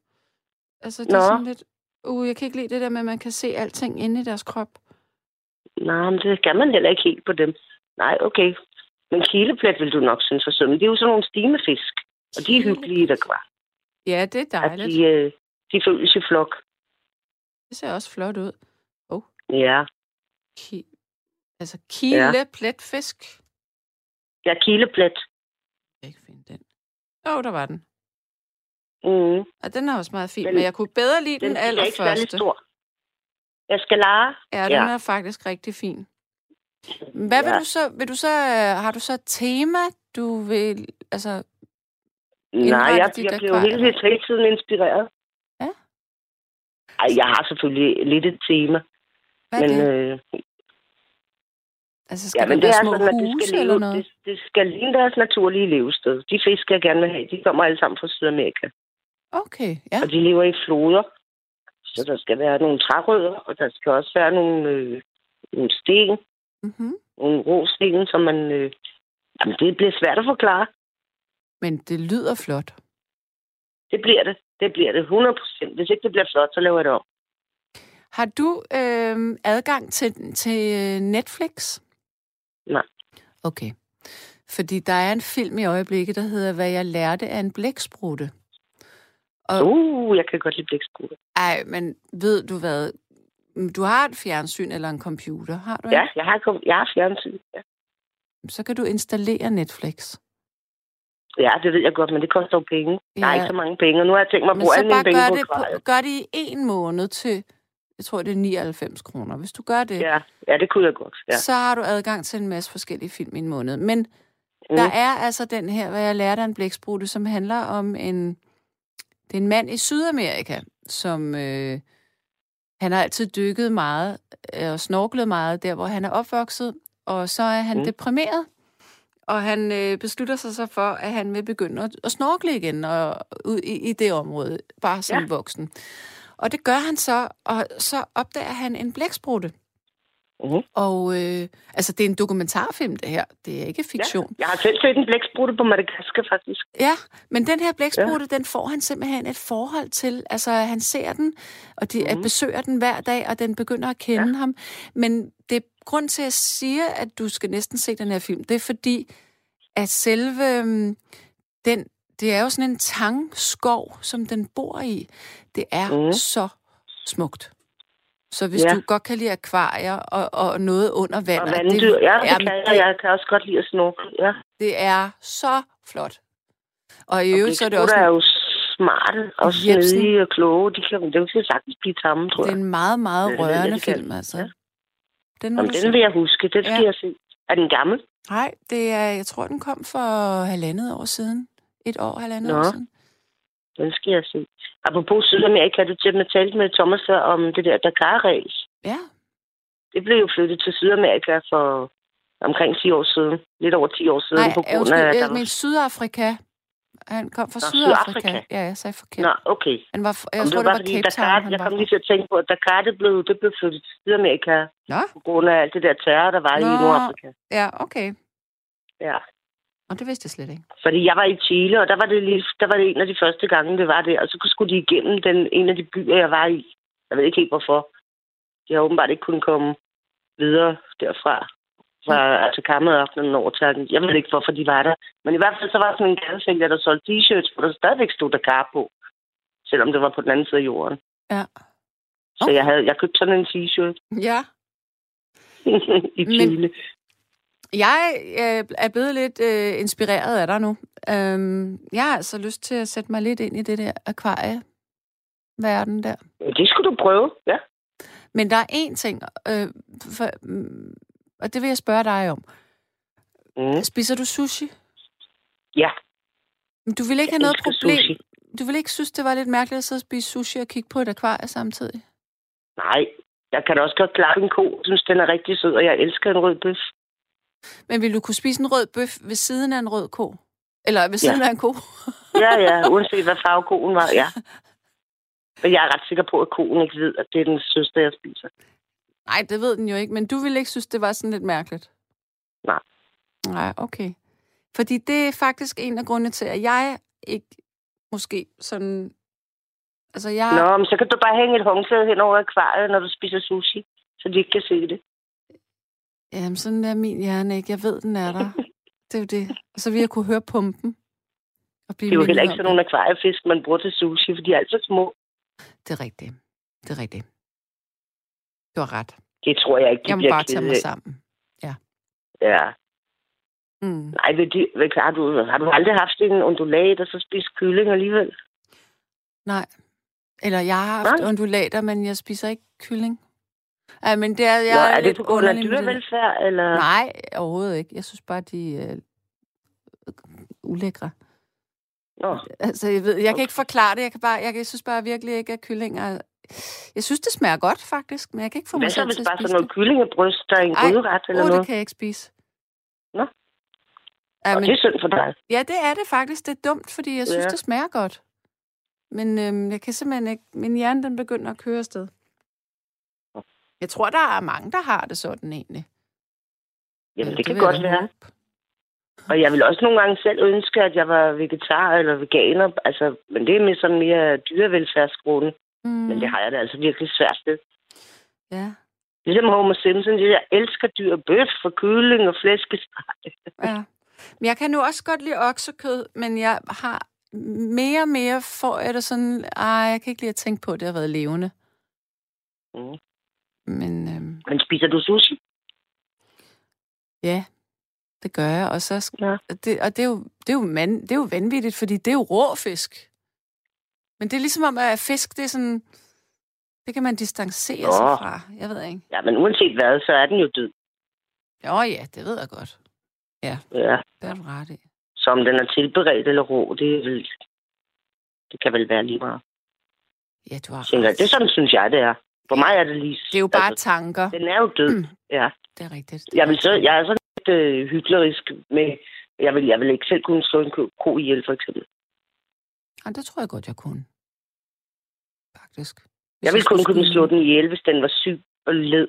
B: Altså, det er sådan lidt... Uh, jeg kan ikke lide det der med, at man kan se alting inde i deres krop.
D: Nej, men det kan man heller ikke helt på dem. Nej, okay. Men kileplet vil du nok synes for sømme. Det er jo sådan nogle stimefisk. Og de er hyggelige, der kvar.
B: Ja, det er dejligt.
D: At de, øh, de føles i flok.
B: Det ser også flot ud. Oh.
D: Ja.
B: Ki altså kilepletfisk?
D: Ja, kileplet.
B: Jeg kan ikke finde den. Åh, oh, der var den.
D: Mm.
B: Og den er også meget fin, den, men jeg kunne bedre lide den, den allerførste. Den er ikke
D: stor. Jeg skal lare.
B: Ja, den ja. er faktisk rigtig fin. Hvad ja. vil du så, vil du så, øh, har du så et tema, du vil, altså,
D: Nej, jeg, jeg blev hele, hele tiden inspireret.
B: Ja?
D: Ej, jeg har selvfølgelig lidt et tema.
B: Hvad
D: men,
B: det?
D: Øh,
B: altså, skal ja, men det, er små sådan, huse,
D: det skal
B: noget?
D: Det, det skal ligne deres naturlige levested. De fisk, jeg gerne vil have, de kommer alle sammen fra Sydamerika.
B: Okay, ja.
D: Og de lever i floder. Så der skal være nogle trærødder, og der skal også være nogle, øh, nogle sten.
B: Mm-hmm.
D: Nogle rå sten, som man... Øh, jamen, det bliver svært at forklare.
B: Men det lyder flot.
D: Det bliver det. Det bliver det 100 procent. Hvis ikke det bliver flot, så laver jeg det om.
B: Har du øh, adgang til, til Netflix?
D: Nej.
B: Okay. Fordi der er en film i øjeblikket, der hedder Hvad jeg lærte af en blæksprutte.
D: Og, uh, jeg kan godt lide blæksprutte.
B: Ej, men ved du hvad? Du har et fjernsyn eller en computer, har du
D: Ja, jeg har, jeg har fjernsyn, ja.
B: Så kan du installere Netflix.
D: Ja, det ved jeg godt, men det koster jo penge. Ja. Der er ikke så mange penge, og nu har jeg tænkt mig at bruge alle mine penge
B: gør
D: på
B: det, på, gør det i en måned til, jeg tror, det er 99 kroner. Hvis du gør det,
D: ja, ja det kunne jeg godt. Ja.
B: så har du adgang til en masse forskellige film i en måned. Men mm. der er altså den her, hvad jeg lærte af en blæksprutte, som handler om en, det er en mand i Sydamerika, som øh, han har altid dykket meget øh, og snorklet meget der, hvor han er opvokset, og så er han mm. deprimeret og han øh, beslutter sig så for, at han vil begynde at, at snorkle igen og, ud i, i det område, bare som ja. voksen. Og det gør han så, og så opdager han en blæksprutte.
D: Uh-huh.
B: Og øh, altså, det er en dokumentarfilm, det her. Det er ikke fiktion.
D: Ja, jeg har selv set en blæksprutte på Madagaskar, faktisk.
B: Ja, men den her blæksprutte, ja. den får han simpelthen et forhold til. Altså, han ser den, og de uh-huh. besøger den hver dag, og den begynder at kende ja. ham. Men det grund til, at jeg siger, at du skal næsten se den her film, det er fordi, at selve øhm, den, det er jo sådan en tangskov, som den bor i. Det er mm. så smukt. Så hvis ja. du godt kan lide akvarier og, og noget under vand... Og
D: vanddyr, det, ja, det er, kan jeg. Jeg kan også godt lide at snorkle, ja.
B: Det er så flot. Og i øvrigt så er det også...
D: er jo smarte og snedige og kloge. De kan, det kan sagtens blive tamme, tror
B: jeg. Det er en meget, meget rørende film, altså. Ja.
D: Den, Om den vil jeg huske. Den skal ja. jeg se. Er den gammel?
B: Nej, det er, jeg tror, den kom for halvandet år siden. Et år, halvandet
D: Nå.
B: år siden.
D: Den skal jeg se. Apropos Sydamerika, du til at tale med Thomas om det der Dakar-race.
B: Ja.
D: Det blev jo flyttet til Sydamerika for omkring 10 år siden. Lidt over 10 år siden.
B: Nej, på grund af, jeg mener Sydafrika. Han kom fra
D: Nå,
B: Sydafrika.
D: Sydafrika.
B: Ja, jeg sagde forkert.
D: Nå, okay.
B: Han var, jeg
D: Jamen,
B: tror, det var,
D: fordi
B: Cape Town,
D: Dakar,
B: han
D: jeg
B: var
D: kom lige til at tænke på, at Dakar, det blev, det blev flyttet til Sydamerika
B: Nå,
D: på grund af alt det der terror, der var
B: Nå.
D: i Nordafrika.
B: ja, okay.
D: Ja.
B: Og det vidste jeg slet ikke.
D: Fordi jeg var i Chile, og der var det, lige, der var det en af de første gange, det var det. Og så skulle de igennem den, en af de byer, jeg var i. Jeg ved ikke helt hvorfor. De har åbenbart ikke kunnet komme videre derfra. Fra Atacama aftenen over til Jeg ved ikke, hvorfor de var der. Men i hvert fald så var der sådan en gadesælger, der solgte t-shirts, hvor der stadigvæk stod Dakar på. Selvom det var på den anden side af jorden.
B: Ja.
D: Så jeg, havde, jeg købte sådan en t-shirt
B: Ja,
D: i Chile.
B: Jeg øh, er blevet lidt øh, inspireret af dig nu. Øhm, jeg har altså lyst til at sætte mig lidt ind i det der akvarieverden der.
D: Det skulle du prøve, ja.
B: Men der er én ting, øh, for, mm, og det vil jeg spørge dig om.
D: Mm.
B: Spiser du sushi?
D: Ja,
B: Du vil ikke
D: jeg
B: have noget problem?
D: sushi.
B: Du vil ikke synes, det var lidt mærkeligt at sidde og spise sushi og kigge på et akvarie samtidig?
D: Nej, jeg kan da også godt klare en ko. Jeg synes, den er rigtig sød, og jeg elsker en rød bøf.
B: Men vil du kunne spise en rød bøf ved siden af en rød ko? Eller ved siden ja. af en ko?
D: Ja, ja, uanset hvad farve koen var, ja. Men jeg er ret sikker på, at koen ikke ved, at det er den søster, jeg spiser.
B: Nej, det ved den jo ikke, men du ville ikke synes, det var sådan lidt mærkeligt?
D: Nej.
B: Nej, okay. Fordi det er faktisk en af grundene til, at jeg ikke måske sådan... Altså, jeg...
D: Nå, men så kan du bare hænge et håndklæde hen over akvariet, når du spiser sushi, så de ikke kan se det.
B: Jamen, sådan er min hjerne ikke. Jeg ved, den er der. det er jo det. Og så vil jeg kunne høre pumpen. Og blive
D: Det er jo heller ikke sådan nogle akvariefisk, man bruger til sushi, for de er alt for små.
B: Det er rigtigt. Det er rigtigt. Du har ret.
D: Det tror jeg ikke, de
B: Jeg må bare tage
D: kede
B: mig
D: af.
B: sammen.
D: Ja.
B: Mm.
D: Nej, vil de, vil, har, du, har du aldrig haft en undulat og så spist kylling alligevel?
B: Nej. Eller jeg har haft
D: Nej.
B: undulater, men jeg spiser ikke kylling. Ja, men det er, jeg
D: Nå, er det
B: lidt
D: på grund af
B: det.
D: dyrevelfærd, eller?
B: Nej, overhovedet ikke. Jeg synes bare, de er øh, ulækre.
D: Nå,
B: Altså, jeg, ved, jeg kan ikke forklare det. Jeg, kan bare, jeg, jeg synes bare virkelig ikke, at kyllinger... Jeg synes, det smager godt, faktisk, men jeg kan ikke få
D: hvad
B: mig
D: så
B: selv
D: hvis
B: til at
D: bare
B: spise
D: sådan noget kyllingebryst, der er en gryderet eller
B: Åh,
D: noget?
B: det kan jeg ikke spise.
D: Nå.
B: Ja,
D: Og
B: men,
D: det er synd for dig.
B: ja, det er det faktisk. Det er dumt, fordi jeg synes,
D: Ja.
B: det smager godt. Men øhm, jeg kan simpelthen ikke... Min hjerne, den begynder at køre afsted. Jeg tror, der er mange, der har det sådan egentlig.
D: Jamen,
B: Øh,
D: det kan godt være. Og jeg vil også nogle gange selv ønske, at jeg var vegetar eller veganer. Altså, men det er med sådan mere dyrevelfærdsgrunde.
B: Mm.
D: Men det har jeg da altså virkelig svært ved.
B: Ja,
D: Ligesom Homer Simpson, det jeg elsker dyr, bøf og kylling og flæskesteg.
B: ja. Men jeg kan nu også godt lide oksekød, men jeg har mere og mere får jeg det sådan, ej, jeg kan ikke lide at tænke på, at det har været levende.
D: Mm.
B: Men øhm,
D: Men spiser du sushi?
B: ja, det gør jeg. Og, så,
D: Ja.
B: og det, og det, er jo, det, er jo man, det er jo vanvittigt, fordi det er jo rå fisk. Men det er ligesom om, at fisk, det er sådan, det kan man distancere
D: Nå.
B: sig fra. Jeg ved ikke.
D: Ja, men uanset hvad, så er den jo død.
B: Jo ja, det ved jeg godt.
D: Ja.
B: Det er du ret i.
D: Så om den er tilberedt eller rå, det, er vel, det kan vel være lige meget.
B: Ja, du har
D: Tænker,
B: ret.
D: det er sådan, synes jeg, det er. For mig er det lige...
B: Det er jo bare
D: altså,
B: tanker.
D: den er jo død,
B: Mm.
D: ja.
B: Det er rigtigt. Det
D: Jeg, vil så, jeg er sådan lidt øh, hyklerisk med... Jeg vil, jeg vil ikke selv kunne slå en ko, ihjel, for eksempel.
B: Ja, det tror jeg godt, jeg kunne. Faktisk. Hvis
D: Jeg ville kun kunne
B: skyde
D: slå
B: en-
D: den ihjel, hvis den var syg og led.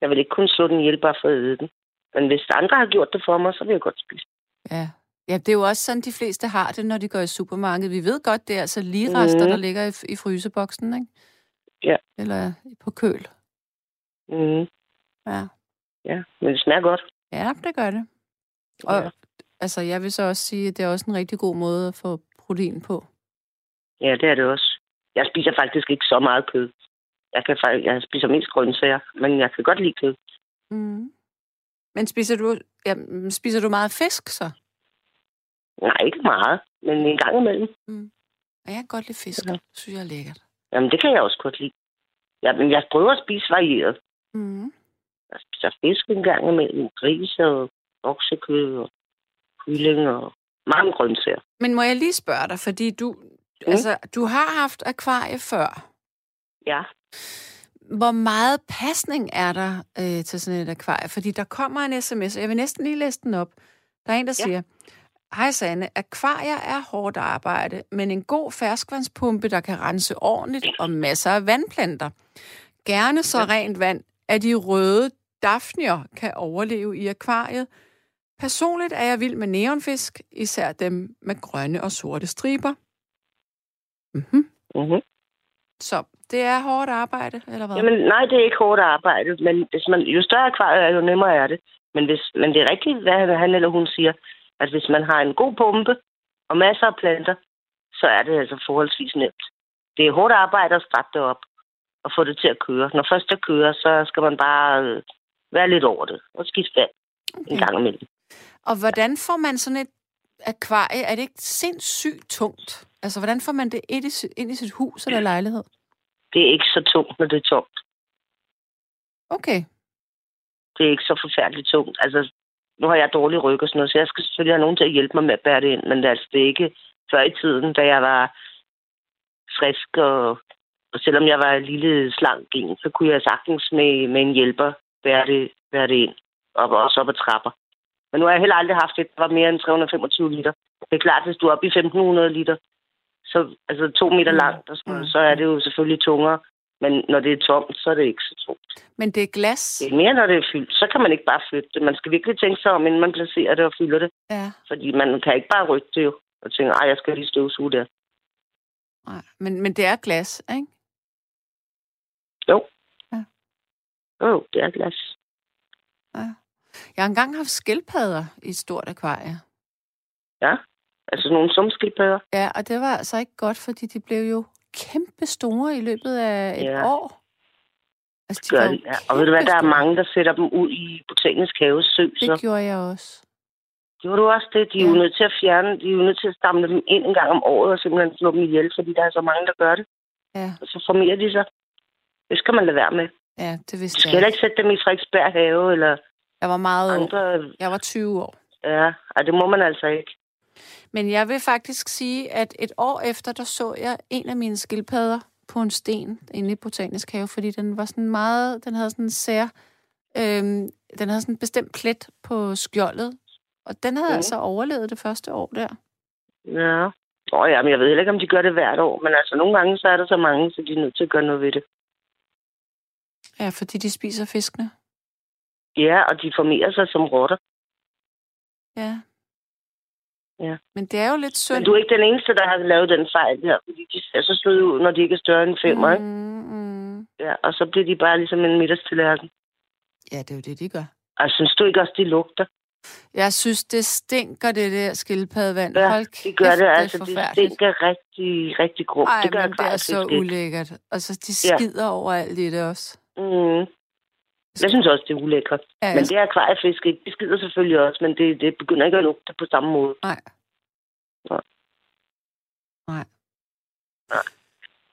D: Jeg vil ikke kunne slå den ihjel bare for at æde den. Men hvis andre har gjort det for mig, så vil jeg godt spise.
B: Ja. ja, det er jo også sådan, de fleste har det, når de går i supermarkedet. Vi ved godt, det er altså lige rester,
D: Mhm.
B: der ligger i, i fryseboksen, ikke?
D: Ja.
B: Eller på køl.
D: Mm,
B: Ja.
D: ja, men det smager godt.
B: Ja, det gør det. Og
D: Ja.
B: altså, jeg vil så også sige, at det er også en rigtig god måde at få protein på.
D: Ja, det er det også. Jeg spiser faktisk ikke så meget kød. Jeg, kan faktisk, jeg spiser mest grøntsager, men jeg kan godt lide kød.
B: Mm. Men spiser du, ja, spiser du meget fisk, så?
D: Nej, ikke meget, men en gang imellem.
B: Ja, jeg kan godt lide fisk.
D: Ja.
B: Synes jeg er lækkert.
D: Jamen, det kan jeg også godt lide. Ja, men jeg prøver at spise varieret.
B: Mm.
D: Jeg spiser fisk en gang imellem, gris og oksekød og kylling og mange grøntsager.
B: Men må jeg lige spørge dig, fordi du, mm. altså, du har haft akvarie før.
D: Ja,
B: Hvor meget pasning er der øh, til sådan et akvarie? Fordi der kommer en sms, og jeg vil næsten lige læse den op. Der er en, der
D: Ja.
B: siger, Hej Sanne, akvarier er hårdt arbejde, men en god ferskvandspumpe, der kan rense ordentligt og masser af vandplanter. Gerne så rent vand, at de røde daphnier kan overleve i akvariet. Personligt er jeg vild med neonfisk, især dem med grønne og sorte striber. Mm-hmm.
D: Mm-hmm.
B: Så det er hårdt arbejde, eller hvad?
D: Jamen, nej, det er ikke hårdt arbejde, men hvis man, jo større akvariet er, jo nemmere er det. Men, hvis, men det er rigtigt, hvad han eller hun siger, at hvis man har en god pumpe og masser af planter, så er det altså forholdsvis nemt. Det er hårdt arbejde at starte det op og få det til at køre. Når først det kører, så skal man bare øh, være lidt over det og skifte vand okay. en gang imellem.
B: Og hvordan får man sådan et akvarie? Er det ikke sindssygt tungt? Altså, hvordan får man det ind i, ind i sit hus eller lejlighed?
D: Det er ikke så tungt, når det er tungt.
B: Okay.
D: Det er ikke så forfærdeligt tungt. Altså, nu har jeg dårlig ryg og sådan noget, så jeg skal selvfølgelig have nogen til at hjælpe mig med at bære det ind. Men det, altså, det er ikke før i tiden, da jeg var frisk, og, og selvom jeg var en lille slank en, så kunne jeg sagtens med, med en hjælper bære det, bære det ind. Og også op ad trapper. Men nu har jeg heller aldrig haft et, der var mere end 325 liter. Det er klart, hvis du er oppe i 1500 liter, så altså to meter mm. langt, og sådan, så er det jo selvfølgelig tungere. Men når det er tomt, så er det ikke så tungt.
B: Men det er glas?
D: Det er mere, når det er fyldt. Så kan man ikke bare flytte det. Man skal virkelig tænke sig om, inden man placerer det og fylder det.
B: Ja.
D: Fordi man kan ikke bare rykke det jo, og tænke, ej, jeg skal lige støvsuge der.
B: Nej, men, men det er glas, ikke?
D: Jo.
B: Ja.
D: Jo, det er glas.
B: Ja. Jeg har engang haft skildpadder i et stort akvarie.
D: Ja, altså nogle sumskildpadder.
B: Ja, og det var altså ikke godt, fordi de blev jo kæmpe store i løbet af et
D: Ja.
B: år. Altså,
D: Gør de.
B: jo
D: Ja. Og ved du hvad, der er mange, der sætter dem ud i botanisk haves sø. Så
B: Det gjorde jeg også.
D: gjorde du også det? De er
B: Ja.
D: jo nødt til at fjerne, de er jo nødt til at stamme dem ind en gang om året og simpelthen slå dem ihjel, fordi der er så mange, der gør det.
B: Ja,
D: Og så formerer de sig. Det skal man lade være med.
B: ja det
D: Du
B: vidste
D: skal
B: jeg.
D: heller ikke sætte dem i Frederiksberg have eller
B: Jeg var meget
D: andre.
B: Jeg var 20 år.
D: Ja, ej, det må man altså ikke.
B: Men jeg vil faktisk sige, at et år efter, der så jeg en af mine skildpadder på en sten inde i Botanisk Have, fordi den var sådan meget, den havde sådan en sær, øhm, den havde sådan en bestemt plet på skjoldet, og den havde
D: Mhm.
B: altså overlevet det første år der.
D: Ja. Nå ja, men jeg ved heller ikke, om de gør det hvert år. Men altså, nogle gange så er der så mange, så de er nødt til at gøre noget ved det.
B: Ja, fordi de spiser fiskene.
D: Ja, og de formerer sig som rotter.
B: Ja.
D: Ja.
B: Men det er jo lidt synd.
D: Men du er ikke den eneste, der har lavet den fejl der, fordi de ser så søde ud, når de ikke er større end fem, mm. ikke?
B: mm.
D: Ja, og så bliver de bare ligesom en middagstilærken.
B: Ja, det er jo det, de gør.
D: Og synes du ikke også, de lugter?
B: Jeg synes, det stinker, det der skildpaddevand.
D: Ja,
B: Hold
D: det gør
B: kæft,
D: det. Altså, det
B: forfærdeligt.
D: stinker rigtig, rigtig grumt.
B: Ej,
D: det gør
B: men det er så ulækkert. Og så de skider ja. overalt i det også.
D: Mm. Jeg synes også, det er ulækkert.
B: Ja,
D: Men
B: jeg-
D: det er akvariefisk ikke. De skider selvfølgelig også, men det, det begynder ikke at lugte på samme måde.
B: Nej.
D: Nej.
B: Nej.
D: Nej.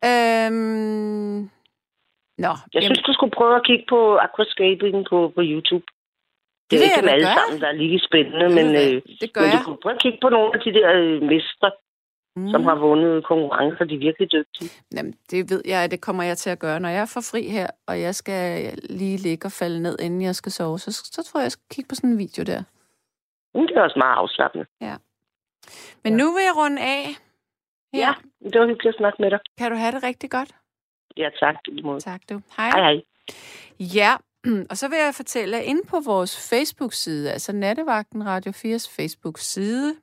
B: Øhm... Nå,
D: Jeg synes, du skulle prøve at kigge på aquascaping på, på YouTube. Det,
B: vil
D: er ikke
B: jeg
D: dem alle sammen, der er lige spændende,
B: Ved
D: men, øh,
B: det gør
D: men
B: jeg.
D: du kunne prøve at kigge på nogle af de der øh, mestre,
B: Mm.
D: mm. som har vundet konkurrencer. De er virkelig dygtige.
B: Jamen, det ved jeg, at det kommer jeg til at gøre. Når jeg får fri her, og jeg skal lige ligge og falde ned, inden jeg skal sove, så, så tror jeg, jeg skal kigge på sådan en video der.
D: Men det er også meget afslappende.
B: Men
D: Ja.
B: nu vil jeg runde af. Her.
D: Ja, det var hyggeligt at snakke med dig.
B: Kan du have det rigtig godt?
D: Ja, tak.
B: Tak du. Hej.
D: Hej, hej.
B: Ja, og så vil jeg fortælle, at inde på vores Facebook-side, altså Nattevagten Radio 4's Facebook-side,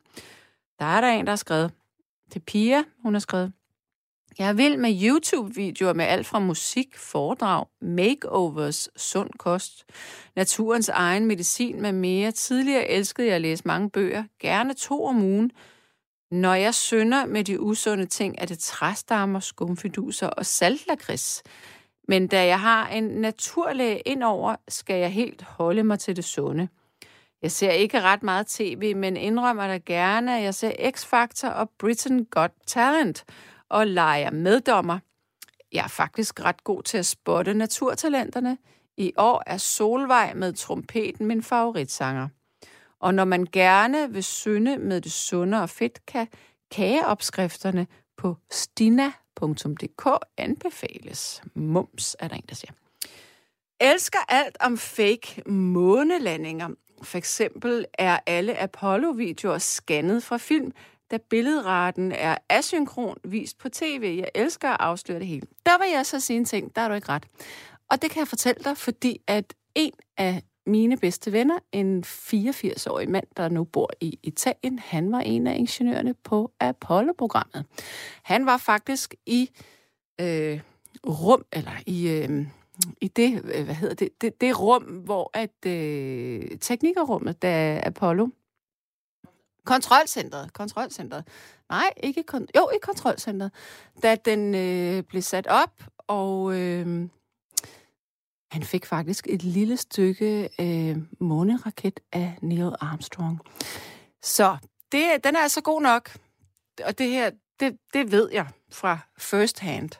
B: der er der en, der har skrevet, til Pia, hun har skrevet, jeg er vild med YouTube-videoer med alt fra musik, foredrag, makeovers, sund kost, naturens egen medicin med mere. Tidligere elskede jeg at læse mange bøger, gerne to om ugen. Når jeg synder med de usunde ting, er det træstammer, skumfiduser og saltlakrids. Men da jeg har en naturlæge indover, skal jeg helt holde mig til det sunde. Jeg ser ikke ret meget tv, men indrømmer da gerne, at jeg ser X-Factor og Britain Got Talent og leger meddommer. Jeg er faktisk ret god til at spotte naturtalenterne. I år er Solvej med trompeten min favoritsanger. Og når man gerne vil synde med det sunde og fedt, kan kageopskrifterne på stina.dk anbefales. Mums, er der en, der siger. Elsker alt om fake månelandinger. For eksempel er alle Apollo-videoer scannet fra film, da billedraten er asynkron vist på tv. Jeg elsker at afsløre det hele. Der vil jeg så sige en ting, der er du ikke ret. Og det kan jeg fortælle dig, fordi at en af mine bedste venner, en 84-årig mand, der nu bor i Italien, han var en af ingeniørerne på Apollo-programmet. Han var faktisk i øh, rum, eller i, øh, i det, øh, hvad hedder det, det, det rum, hvor at øh, teknikerrummet, da Apollo Kontrolcentret. Kontrolcentret. Nej, ikke kon- jo, i kontrolcentret. Da den øh, blev sat op, og øh, han fik faktisk et lille stykke øh, måneraket af Neil Armstrong. Så det, den er altså god nok. Og det her, det, det ved jeg fra first hand.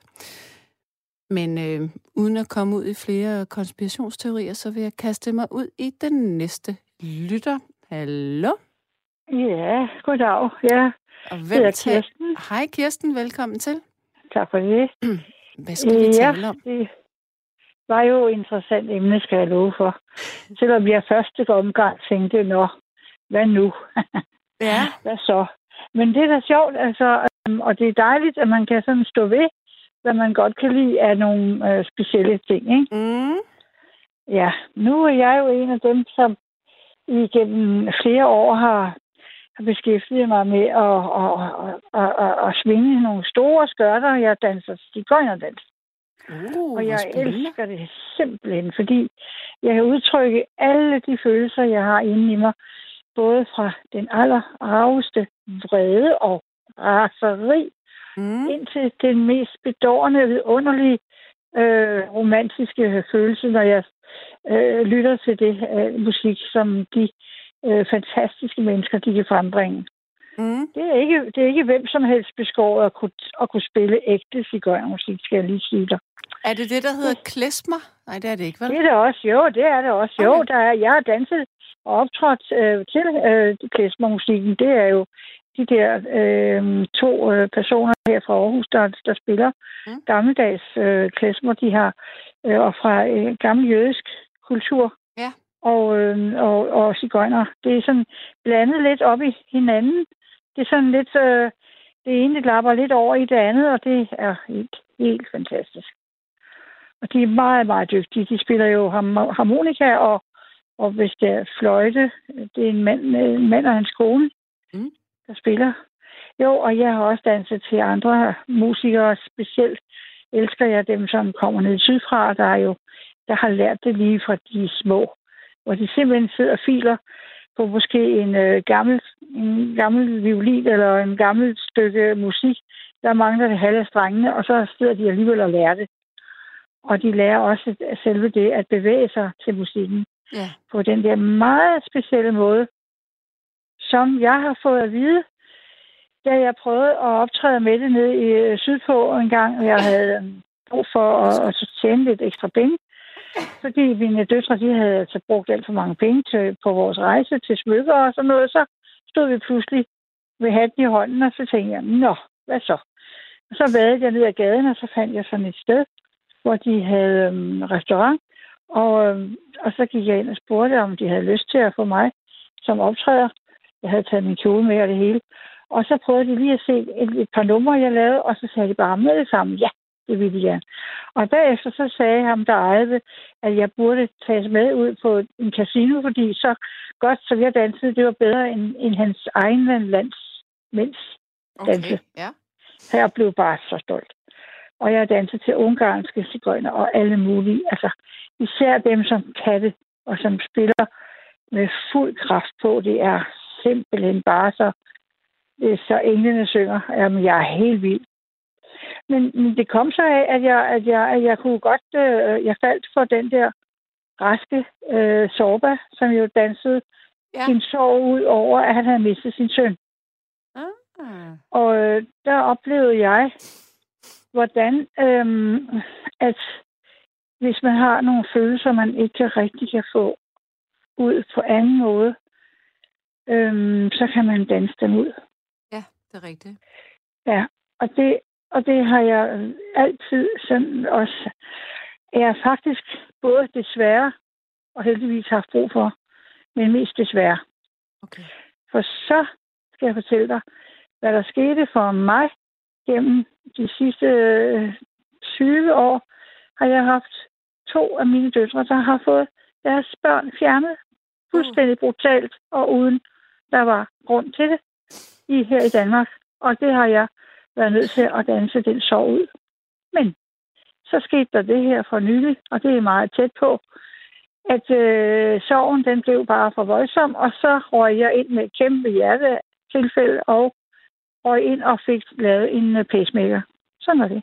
B: Men øh, uden at komme ud i flere konspirationsteorier, så vil jeg kaste mig ud i den næste lytter. Hallo?
E: Ja, goddag. Ja,
B: Og hvem
E: er
B: tager...
E: Kirsten.
B: Hej Kirsten, velkommen til.
E: Tak for det.
B: Hvad skal vi
E: ja,
B: tale om?
E: det var jo et interessant emne, skal jeg love for. Selvom jeg første omgang tænkte, nå, hvad nu?
B: Ja.
E: hvad så? Men det er da sjovt, altså, øhm, og det er dejligt, at man kan sådan stå ved, hvad man godt kan lide af nogle øh, specielle ting, ikke?
B: Mm.
E: Ja, nu er jeg jo en af dem, som igennem flere år har, har beskæftiget mig med at, at, at, at, at, svinge nogle store skørter. Jeg danser stigøjnerdans.
B: Uh,
E: Og jeg elsker det simpelthen, fordi jeg kan udtrykke alle de følelser, jeg har inde i mig, både fra den allerarveste vrede og raseri,
B: Mm.
E: indtil den mest bedårende, vidunderlige, øh, romantiske følelse, når jeg øh, lytter til det øh, musik, som de øh, fantastiske mennesker, de kan frembringe.
B: Mm.
E: Det er ikke, det er ikke hvem som helst beskåret at kunne, at kunne spille ægte cigøjnermusik, skal jeg lige sige dig.
B: Er det det, der hedder klesmer? Nej, det er det ikke, vel?
E: Det er det også, jo, det er det også. Jo,
B: Okay.
E: der er, jeg har danset og optrådt øh, til øh, klesmermusikken. Det er jo de der øh, to øh, personer her fra Aarhus, der, der spiller
B: Mm.
E: mm. gammeldags øh, klesmer, de har, øh, og fra øh, gammel jødisk kultur.
B: Ja.
E: Og, øh, og, og cigøjner. Det er sådan blandet lidt op i hinanden. Det er sådan lidt, øh, det ene det lapper lidt over i det andet, og det er helt, helt fantastisk. Og de er meget, meget dygtige. De spiller jo harmo- harmonika, og, og hvis det er fløjte, det er en mand, en mand og hans kone,
B: Mm.
E: Der spiller. Jo, og jeg har også danset til andre musikere. Specielt elsker jeg dem, som kommer ned sydfra, der er jo der har lært det lige fra de små. Hvor de simpelthen sidder og filer på måske en øh, gammel, en gammel violin eller en gammel stykke musik. Der mangler det halve strengene, og så sidder de alligevel og lærer det. Og de lærer også selve det at bevæge sig til musikken
B: Ja.
E: på den der meget specielle måde, som jeg har fået at vide, da jeg prøvede at optræde med det nede i øh, Sydpå en gang, og jeg havde øh, brug for at, at tjene lidt ekstra penge. Fordi mine døtre, de havde altså brugt alt for mange penge til, på vores rejse til smykker og sådan noget, så stod vi pludselig med hatten i hånden, og så tænkte jeg, nå, hvad så? Og så vadede jeg ned ad gaden, og så fandt jeg sådan et sted, hvor de havde øhm, restaurant, og, øhm, og så gik jeg ind og spurgte, om de havde lyst til at få mig som optræder. Jeg havde taget min kjole med og det hele. Og så prøvede de lige at se et, et par numre, jeg lavede, og så sagde de bare med det samme, ja, det ville de gerne. Og bagefter så sagde ham, der ejede det, at jeg burde tages med ud på en casino, fordi så godt, som jeg dansede, det var bedre end, end hans egen lands mens danse.
B: Okay. Ja.
E: Så jeg blev bare så stolt. Og jeg dansede til ungarske cigøjner og alle mulige. Altså, især dem, som kan det, og som spiller med fuld kraft på. Det er simpelthen bare så, er så englene synger. Jamen, jeg er helt vild. Men, men det kom så af, at jeg, at jeg, at jeg kunne godt, øh, jeg faldt for den der raske øh, Sorba, som jo dansede
B: Ja.
E: sin sorg ud over, at han havde mistet sin søn.
B: Ah.
E: Og øh, der oplevede jeg, hvordan øhm, at hvis man har nogle følelser, man ikke rigtig kan få ud på anden måde, øhm, så kan man danse dem ud.
B: Ja, det er rigtigt.
E: Ja, og det, og det har jeg altid sådan også... Jeg har faktisk både desværre og heldigvis haft brug for. men mest desværre.
B: Okay.
E: For så skal jeg fortælle dig, hvad der skete for mig gennem de sidste øh, 20 år, har jeg haft to af mine døtre, der har fået deres børn fjernet fuldstændig brutalt og uden der var grund til det i, her i Danmark. Og det har jeg været nødt til at danse den sorg ud. Men så skete der det her for nylig, og det er meget tæt på, at øh, sorgen den blev bare for voldsom, og så røg jeg ind med et kæmpe hjertetilfælde og røg ind og fik lavet en øh, pacemaker. Sådan er det.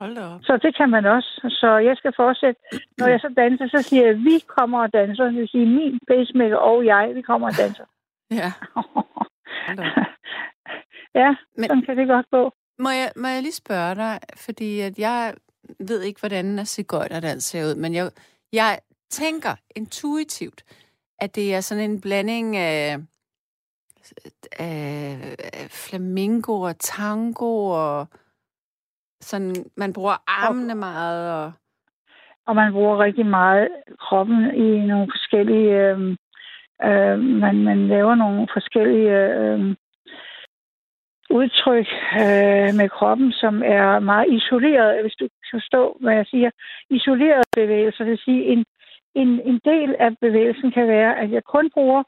B: Hold da op.
E: Så det kan man også. Så jeg skal fortsætte. Når jeg så danser, så siger jeg, at vi kommer og danser. Det vil sige, min pacemaker og jeg, vi kommer og danser.
B: Ja.
E: Ja,
B: Men-
E: sådan kan det godt gå.
B: Må jeg, må jeg lige spørge dig, fordi at jeg ved ikke, hvordan en cigøjnerdans ser ud, men jeg, jeg tænker intuitivt, at det er sådan en blanding af, af flamingo og tango, og sådan, man bruger armene meget, og
E: Og man bruger rigtig meget kroppen i nogle forskellige... Øh, øh, man, man laver nogle forskellige øh, udtryk øh, med kroppen, som er meget isoleret, hvis du kan forstå, hvad jeg siger. Isoleret bevægelser, det vil sige, en, en, en del af bevægelsen kan være, at jeg kun bruger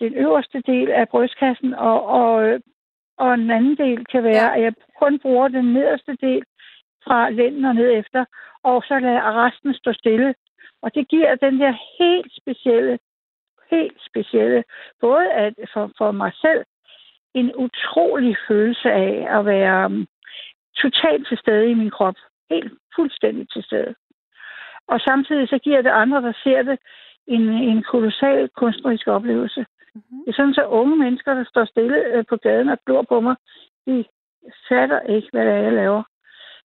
E: den øverste del af brystkassen, og, og, og en anden del kan være, at jeg kun bruger den nederste del fra lænden og ned efter, og så lader resten stå stille. Og det giver den der helt specielle, helt specielle, både at for, for mig selv, en utrolig følelse af at være um, totalt til stede i min krop. Helt fuldstændig til stede. Og samtidig så giver det andre, der ser det, en, en kolossal kunstnerisk oplevelse.
B: Mhm.
E: Det er sådan, så unge mennesker, der står stille øh, på gaden og glor på mig, de fatter ikke, hvad det er, jeg laver.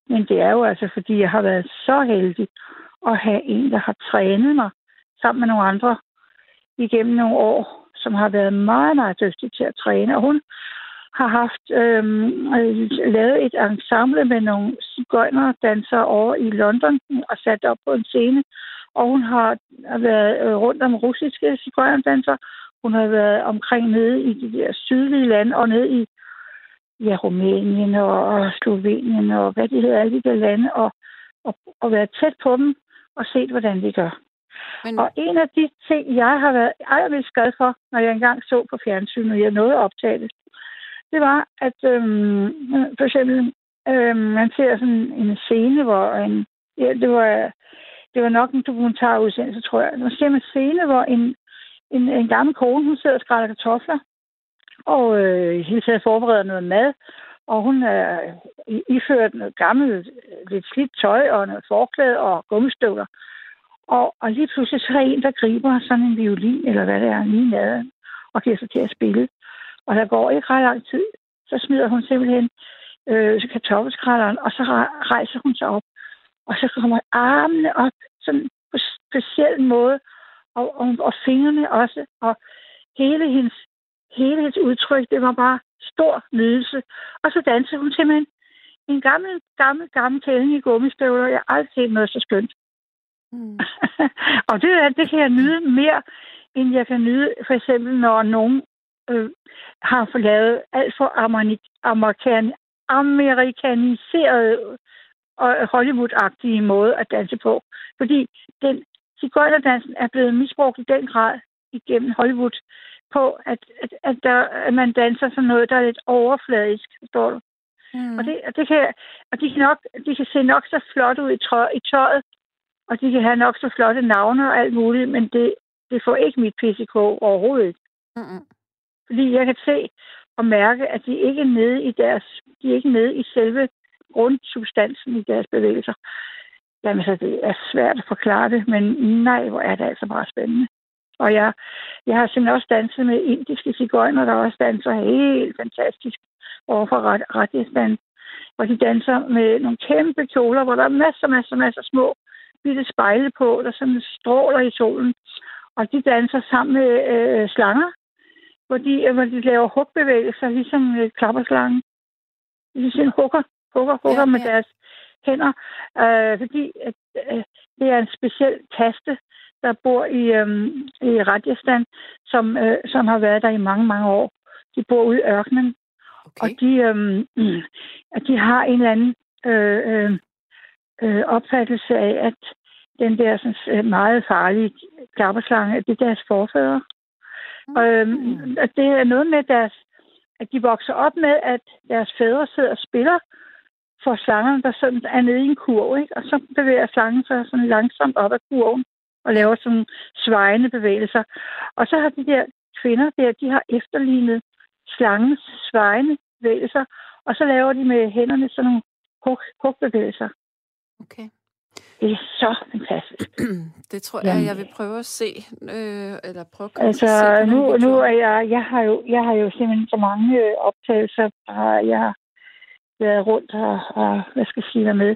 E: Men det er jo altså, fordi jeg har været så heldig at have en, der har trænet mig sammen med nogle andre igennem nogle år, som har været meget, meget dygtig til at træne. Og hun har haft øhm, øh, lavet et ensemble med nogle cigøjnerdansere over i London og sat op på en scene. Og hun har været øh, rundt om russiske cigøjnerdansere. Hun har været omkring nede i de der sydlige lande og nede i ja, Rumænien og, og Slovenien og hvad det hedder, alle de der lande, og, og, og været tæt på dem og set, hvordan de gør.
B: Men,
E: Og en af de ting, jeg har været allermest glad for, når jeg engang så på fjernsynet, og jeg nåede at optage det, det var, at øhm, for eksempel, øhm, man ser sådan en scene, hvor en, ja, det var, det var nok en dokumentarudsendelse, tror jeg. Man ser en scene, hvor en, en, en gammel kone, hun sidder og skræller kartofler, og øh, hele tiden forbereder noget mad, og hun er iført noget gammelt, øh, lidt slidt tøj og noget forklæde og gummistøvler. Og, og lige pludselig så er der en, der griber sådan en violin, eller hvad det er, lige naden, og giver sig til at spille. Og der går ikke ret lang tid, så smider hun simpelthen øh, så kartoffelskrælleren, og så rejser hun sig op. Og så kommer armene op, sådan på speciel måde, og, og, og fingrene også, og hele hendes, hele hendes udtryk, det var bare stor nydelse. Og så dansede hun simpelthen en gammel, gammel, gammel kælling i gummistøvler. Jeg har aldrig set noget så skønt
B: mm,
E: og det, er- det kan jeg nyde mere, end jeg kan nyde, for eksempel, når nogen øh, har fået lavet alt for amerik- amerikan- amerikaniseret og Hollywood-agtige måde at danse på. Fordi den cigøjnerdansen er blevet misbrugt i den grad igennem Hollywood på, at, at, at, der, at man danser sådan noget, der er lidt overfladisk, forstår du?
B: mm.
E: Og, det, og, det kan, og de, kan nok, de kan se nok så flot ud i, tøj, i tøjet, og de kan have nok så flotte navne og alt muligt, men det, det får ikke mit PCK overhovedet.
B: Mm-mm.
E: Fordi jeg kan se og mærke, at de ikke er nede i deres, de er ikke nede i selve grundsubstansen i deres bevægelser. Jamen, så det er svært at forklare det, men nej, hvor er det altså bare spændende. Og jeg, jeg har simpelthen også danset med indiske cigøjner, der også danser helt fantastisk overfor Rad- Rajasthan. Hvor de danser med nogle kæmpe kjoler, hvor der er masser, masser, masser små bitte spejle på, der sådan stråler i solen. Og de danser sammen med øh, slanger, hvor de, øh, de laver hugbevægelser, ligesom øh, klapperslangen. De sådan hugger, hugger, hugger
B: Ja,
E: med
B: ja.
E: deres hænder. Øh, fordi at, øh, det er en speciel taste, der bor i, øhm, i Rajasthan, som, øh, som har været der i mange, mange år. De bor ude i ørkenen,
B: Okay.
E: og de, øhm, de har en eller anden øh, øh, øh, opfattelse af, at den der sådan, øh, meget farlige klapperslange, det er deres forfædre.
B: Mm.
E: Og, øhm, og det er noget med deres, at de vokser op med, at deres fædre sidder og spiller for slangerne, der sådan er nede i en kurv, ikke? og så bevæger slangen sig sådan langsomt op ad kurven og laver sådan svejende bevægelser. Og så har de der kvinder der, de har efterlignet slangens svejende bevægelser, og så laver de med hænderne sådan nogle hug, hugbevægelser.
B: Okay.
E: Det er så fantastisk.
B: det tror jeg,
E: Jamen.
B: jeg vil prøve at se. Øh, eller prøve at
E: Altså,
B: se
E: nu, nu er jeg, jeg har jo, jeg har jo simpelthen så mange øh, optagelser, og jeg har været rundt og, og hvad skal jeg sige, været med.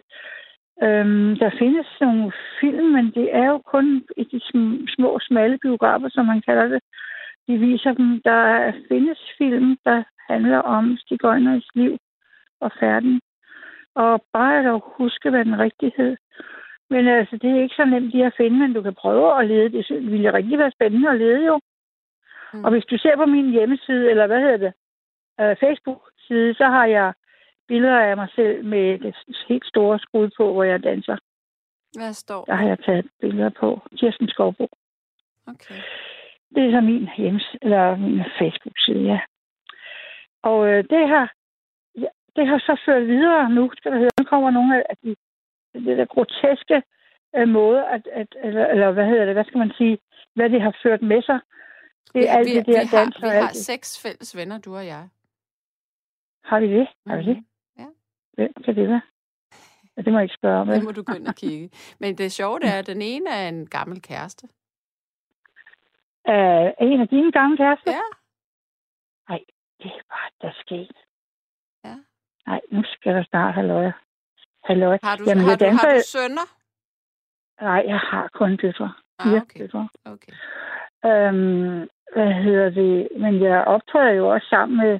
E: Øhm, der findes nogle film, men det er jo kun i de sm- små, smalle biografer, som man kalder det. De viser dem. Der findes film, der handler om stigøjnernes liv og færden. Og bare at dog huske, hvad den rigtighed. Men altså, det er ikke så nemt lige at finde, men du kan prøve at lede. Det ville rigtig være spændende at lede jo.
B: Mm.
E: Og hvis du ser på min hjemmeside, eller hvad hedder det, øh, Facebook-side, så har jeg billeder af mig selv med det helt store skud på, hvor jeg danser.
B: Hvad står
E: Der har jeg taget billeder på. Kirsten Skovbo.
B: Okay.
E: Det er så min hjemmes eller min Facebook-side, ja. Og øh, det har ja, det har så ført videre nu, skal du høre. Nu kommer nogle af de det der groteske øh, måde, at, at, eller, eller hvad hedder det, hvad skal man sige, hvad det har ført med sig. Det er alt
B: vi,
E: det
B: vi,
E: der
B: har,
E: dans
B: vi
E: og
B: har
E: det.
B: seks fælles venner, du og jeg.
E: Har vi det? Har vi det?
B: Mhm. Ja.
E: Hvem kan det være? Ja, det må jeg ikke spørge om.
B: Det må du gå ind og kigge. Men det sjove det er, at den ene er en gammel kæreste.
E: Øh, en af dine gamle kærester?
B: Ja.
E: Det er bare, der sket. Nej, nu skal der snart halløj. Halløj.
B: Har du,
E: Jamen,
B: har, du, har
E: danser-
B: du sønner?
E: Nej, jeg har kun døtre.
B: Ah, okay.
E: døtre.
B: okay.
E: Øhm, hvad hedder det? Men jeg optræder jo også sammen med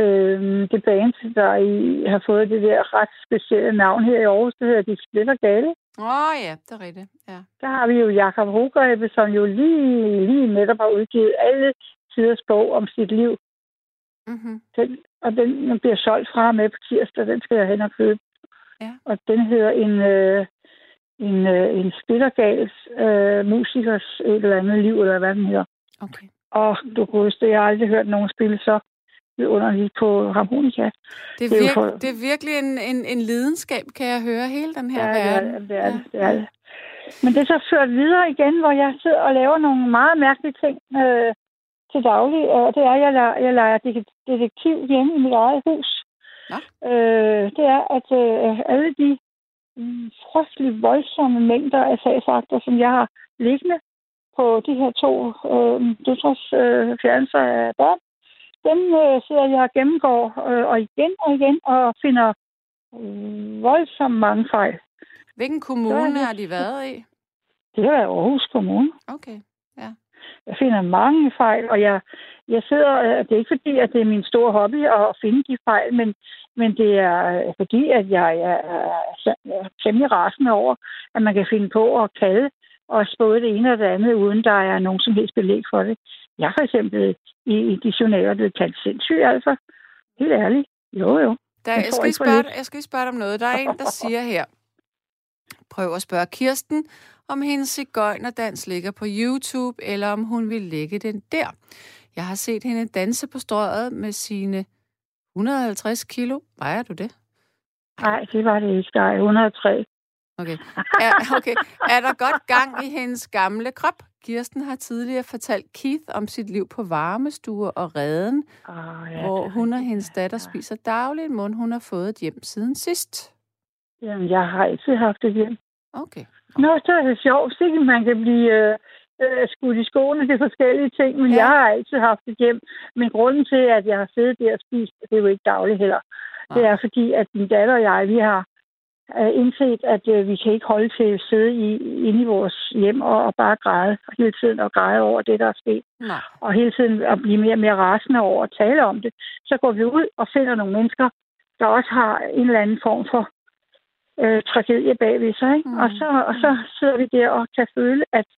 E: øhm, det band, der i, har fået det der ret specielle navn her i Aarhus. Det hedder De Splitter Gale.
B: Åh oh, ja, det er rigtigt. Ja.
E: Der har vi jo Jakob Hogrebe, som jo lige, lige netop har udgivet alle tiders bog om sit liv.
B: Mm-hmm.
E: Den, og den den bliver solgt fra med på tirsdag. Den skal jeg hen og købe.
B: Ja.
E: Og den hedder en, øh, en, øh, en splittergals øh, musikers et eller andet liv, eller hvad den hedder.
B: Okay.
E: Og du det, jeg har aldrig hørt nogen spille så vidunderligt på harmonika.
B: Det er,
E: Det er
B: virk,
E: for-
B: det er virkelig en, en, en lidenskab, kan jeg høre, hele den her
E: Ja, det er
B: verden.
E: det, det, er det, det er det. Men det er så ført videre igen, hvor jeg sidder og laver nogle meget mærkelige ting øh, til daglig. Og det er, at jeg leger, jeg leger det- detektiv hjemme i mit eget hus.
B: Nå.
E: Øh, det er, at øh, alle de mm, frygtelig voldsomme mængder af sagsakter, som jeg har liggende på de her to øh, døtres øh, fjernelser af børn, dem øh, sidder jeg og gennemgår øh, og igen og igen og finder øh, voldsomt mange fejl.
B: Hvilken kommune har de været i?
E: Det er Aarhus Kommune.
B: Okay.
E: Jeg finder mange fejl, og jeg, jeg sidder, øh, det er ikke fordi, at det er min store hobby at finde de fejl, men, men det er øh, fordi, at jeg, er, er temmelig rasende over, at man kan finde på at kalde og både det ene og det andet, uden der er nogen som helst belæg for det. Jeg for eksempel i, i de journaler blevet kaldt sindssyg, altså. Helt ærligt. Jo, jo.
B: Der,
E: Jeg
B: skal lige spørge, jeg skal lige spørge dig om noget. Der er en, der siger her, prøv at spørge Kirsten, om hendes cigøjnerdans ligger på YouTube, eller om hun vil lægge den der. Jeg har set hende danse på strøget med sine 150 kilo. Vejer du det?
E: Nej, det var det ikke. Der er 103.
B: Okay. Er, okay. er der godt gang i hendes gamle krop? Kirsten har tidligere fortalt Keith om sit liv på varmestuer og redden,
E: Oh,
B: ja, hvor hun og hendes datter spiser dagligt, mund hun har fået et hjem siden sidst.
E: Jamen, jeg har altid haft det hjem.
B: Okay.
E: Nå, så er det sjovt. Sikkert man kan blive øh, øh, skudt i skoene til forskellige ting, men
B: Ja.
E: ja. jeg har altid haft et hjem. Men grunden til, at jeg har siddet der og spist, det er jo ikke dagligt heller.
B: Nej.
E: Det er fordi, at min datter og jeg, vi har øh, indset, at øh, vi kan ikke holde til at sidde i, inde i vores hjem og, og bare græde hele tiden og græde over det, der er sket.
B: Nej.
E: Og hele tiden at blive mere og mere rasende over at tale om det. Så går vi ud og finder nogle mennesker, der også har en eller anden form for øh, tragedie bagved sig. Ikke?
B: Mm.
E: Mm. Og, så, og så sidder vi der og kan føle, at,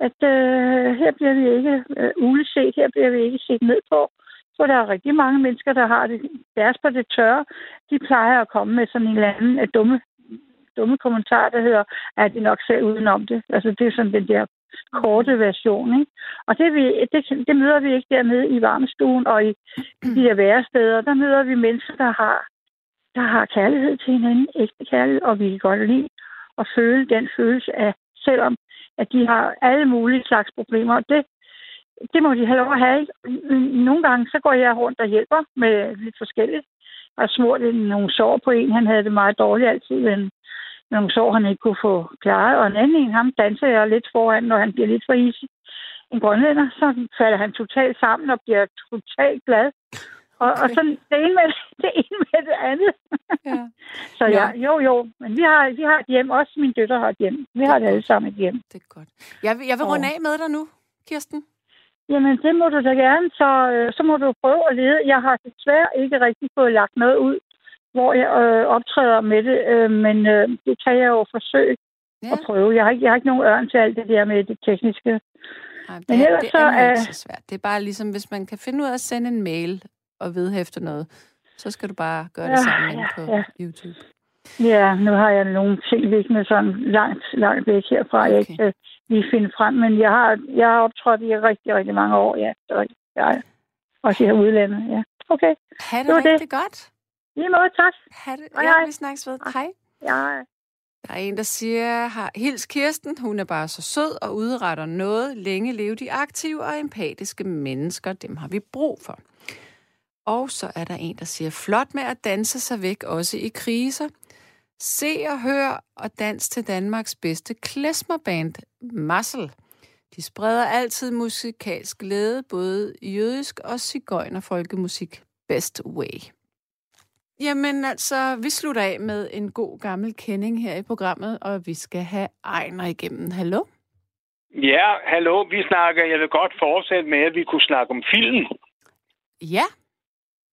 E: at øh, her bliver vi ikke øh, uleset, her bliver vi ikke set ned på. For der er rigtig mange mennesker, der har det deres på det tørre. De plejer at komme med sådan en eller anden uh, dumme, dumme kommentar, der hedder, at de nok selv udenom det. Altså det er sådan den der korte version. Ikke? Og det, vi, det, det møder vi ikke dernede i varmestuen og i de der væresteder. Der møder vi mennesker, der har, der har kærlighed til hinanden, ægte kærlighed, og vi kan godt lide at føle den følelse af, selvom at de har alle mulige slags problemer. Og det, det må de have lov at have. Ikke? Nogle gange så går jeg rundt og hjælper med lidt forskelligt. Jeg har smurt nogle sår på en. Han havde det meget dårligt altid, men nogle sår, han ikke kunne få klaret. Og en anden en, ham danser jeg lidt foran, når han bliver lidt for isig. En grønlænder, så falder han totalt sammen og bliver totalt glad. Og, okay. og sådan det ene med det, ene med det andet.
B: Ja.
E: så ja,
B: Ja.
E: jo, jo. Men vi har, vi har et hjem. Også min døtter har et hjem. Vi har det alle sammen et hjem.
B: Det er godt. Jeg vil, jeg vil
E: Åh.
B: runde af med dig nu, Kirsten.
E: Jamen, det må du da gerne, så, øh, så må du prøve at lede. Jeg har desværre ikke rigtig fået lagt noget ud, hvor jeg øh, optræder med det, øh, men øh, det kan jeg jo forsøge
B: Ja.
E: at prøve. Jeg har, ikke, jeg har ikke nogen ørn til alt det der med det tekniske.
B: Nej, det,
E: Men
B: er,
E: ellers
B: det
E: så
B: er, er
E: er-
B: ikke så svært. Det er bare ligesom, hvis man kan finde ud af at sende en mail og vedhæfte noget, så skal du bare gøre det
E: Ja,
B: sammen
E: ja,
B: på
E: ja.
B: YouTube.
E: Ja, nu har jeg nogle ting liggende sådan langt, langt væk herfra, okay. jeg ikke kan lige finde frem. Men jeg har, jeg har optrådt i rigtig, rigtig mange år, ja. Ja, ja. Også i her udlandet, ja. Okay.
B: Ha' det,
E: Det var det.
B: rigtig godt.
E: Lige måde, tak.
B: Ha' det.
E: Hej,
B: Ja,
E: hej.
B: vi snakkes ved. Hej.
E: Ja.
B: Der er en, der siger, har hils Kirsten, hun er bare så sød og udretter noget. Længe leve de aktive og empatiske mennesker, dem har vi brug for. Og så er der en, der siger, flot med at danse sig væk, også i kriser. Se og hør og dans til Danmarks bedste klesmerband, Massel. De spreder altid musikalsk glæde, både jødisk og folkemusik. Best way. Jamen altså, vi slutter af med en god gammel kending her i programmet, og vi skal have Ejner igennem. Hallo?
F: Ja, hallo, vi snakker, jeg vil godt fortsætte med, at vi kunne snakke om film.
B: Ja,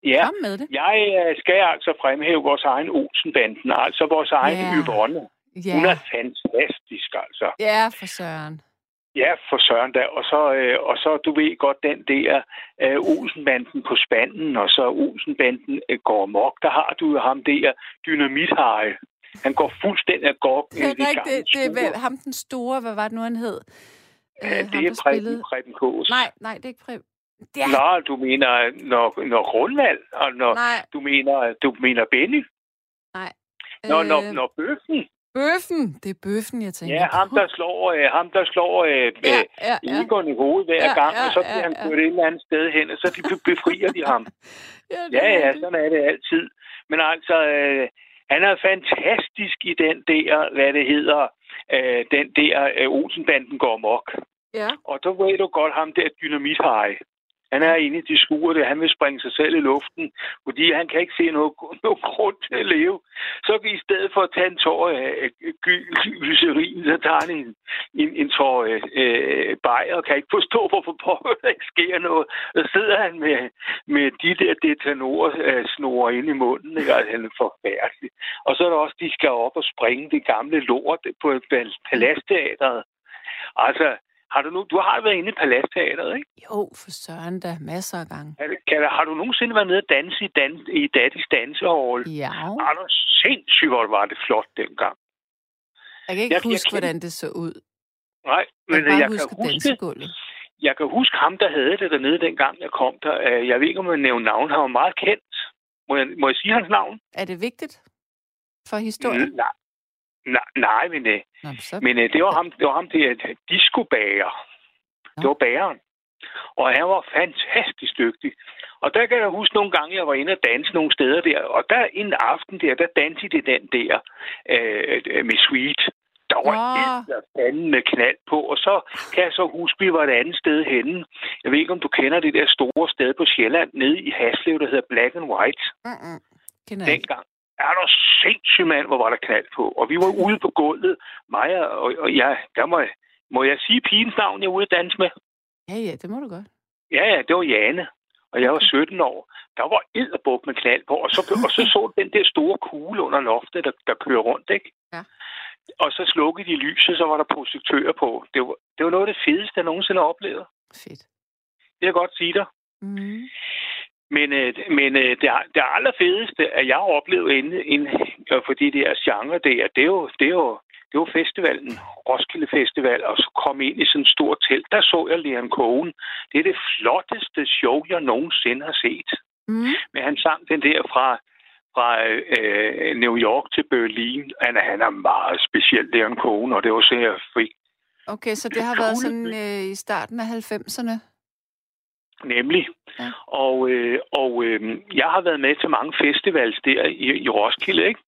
F: Ja,
B: kom med det.
F: jeg øh, skal altså fremhæve vores egen Olsenbanden, altså vores egen
B: Ja.
F: Yvonne.
B: Ja,
F: Hun er fantastisk, altså.
B: ja for søren.
F: Ja, for søren da. Og så, øh, og så du ved godt, den der øh, Olsenbanden på spanden, og så Olsenbanden øh, går mok. Der har du jo ham der, Dynamithare. Han går fuldstændig af går.
B: Det er rigtigt. Det er vel ham den store, hvad var det nu, han hed?
F: Ja,
B: Øh,
F: det
B: ham,
F: er Preben, Preben Kås.
B: Nej, nej, det er ikke Preben. Er...
F: Nå, du mener, når, når Grundvald, og når,
B: Nej,
F: du mener, du mener Benny?
B: nej.
F: Når, når,
B: Øh,
F: når Bøffen?
B: Bøffen. Det er bøffen, jeg tænker
F: Ja, ham der slår, øh, ham, der slår øh,
B: Ja,
F: ja,
B: ja, ja.
F: Egon i hovedet hver
B: Ja,
F: gang,
B: ja,
F: og så
B: ja,
F: bliver han
B: ja.
F: kørt et eller andet sted hen, og så de be- befrier de ham.
B: ja,
F: Ja, ja, sådan er det altid. Men altså, øh, han er fantastisk i den der, hvad det hedder, øh, den der øh, Olsenbanden går mok.
B: Ja.
F: Og så ved du godt ham der dynamithaj. Han er inde i de skure, han vil springe sig selv i luften, fordi han kan ikke se noget, noget grund til at leve. Så i stedet for at tage en tår af øh, glycerin, så tager han en, en, en tår øh, bajer og kan ikke forstå, hvorfor pokker der ikke sker noget. Så sidder han med, med de der detanorer øh, snore ind i munden. Ikke? Altså, han er forfærdelig. Og så er der også, de skal op og springe det gamle lort på Palastteateret. Altså, har du, nu, du har været inde i Palastteateret, ikke?
B: Jo, for søren da. Masser af gange.
F: Det- Kan, har du nogensinde været nede og danse i, dan, i Daddies Dansehall?
B: Ja.
F: Er du sindssygt, hvor var det flot dengang.
B: Jeg kan ikke
F: Jeg- jeg
B: huske,
F: kan-
B: hvordan det så ud.
F: Nej,
B: Jeg
F: men
B: kan bare
F: jeg
B: huske
F: kan huske,
B: dansegulvet.
F: jeg kan huske ham, der havde det dernede dengang, jeg kom der. Øh, Jeg ved ikke, om jeg nævner navn. Han var meget kendt. Må jeg, må jeg sige hans navn?
B: Er det vigtigt for historien?
F: Mm, Nej, nej, nej men, øh,
B: Nå, men så...
F: men øh, det var ham, det var ham der discobager. Det var bageren. Og han var fantastisk dygtig. Og der kan jeg huske nogle gange, jeg var inde og danse nogle steder der. Og der en aften der, der dansede det den der øh, med Sweet. Der var
B: Nå.
F: en med knald på. Og så kan jeg så huske, vi var et andet sted henne. Jeg ved ikke, om du kender det der store sted på Sjælland, nede i Haslev, der hedder Black and White.
B: Mm-mm.
F: Dengang. Er der sindssygt mand, hvor var der knald på. Og vi var ude på gulvet. Mig og, og jeg, der må, må jeg sige pigens navn, jeg er ude at danse med?
B: Ja, ja, det må du godt.
F: Ja, ja, det var Jane. og jeg var 17 år, der var edderbuk med knald på, og så, og så så den der store kugle under loftet, der, der kører rundt, ikke?
B: Ja.
F: Og så slukkede de lyset, så var der projektører på. Det var, det var noget af det fedeste, jeg nogensinde har oplevet.
B: Fedt.
F: Det kan jeg godt sige dig.
B: Mm.
F: Men, øh, men øh, det, det allerfedeste, at jeg har oplevet inde, inde øh, for de der genre der, det er jo, det er jo, det var festivalen, Roskilde Festival, og så kom ind i sådan en stor telt. Der så jeg Leon Cohen. Det er det flotteste show, jeg nogensinde har set.
B: Mm.
F: Men han sang den der fra, fra øh, New York til Berlin. Han, er- han er meget speciel, Leon Cohen, og det var så, jeg fik
B: Okay, så det har været sådan øh, i starten af 90'erne?
F: Nemlig.
B: Ja.
F: Og, øh, og øh, jeg har været med til mange festivals der i, i Roskilde, ikke?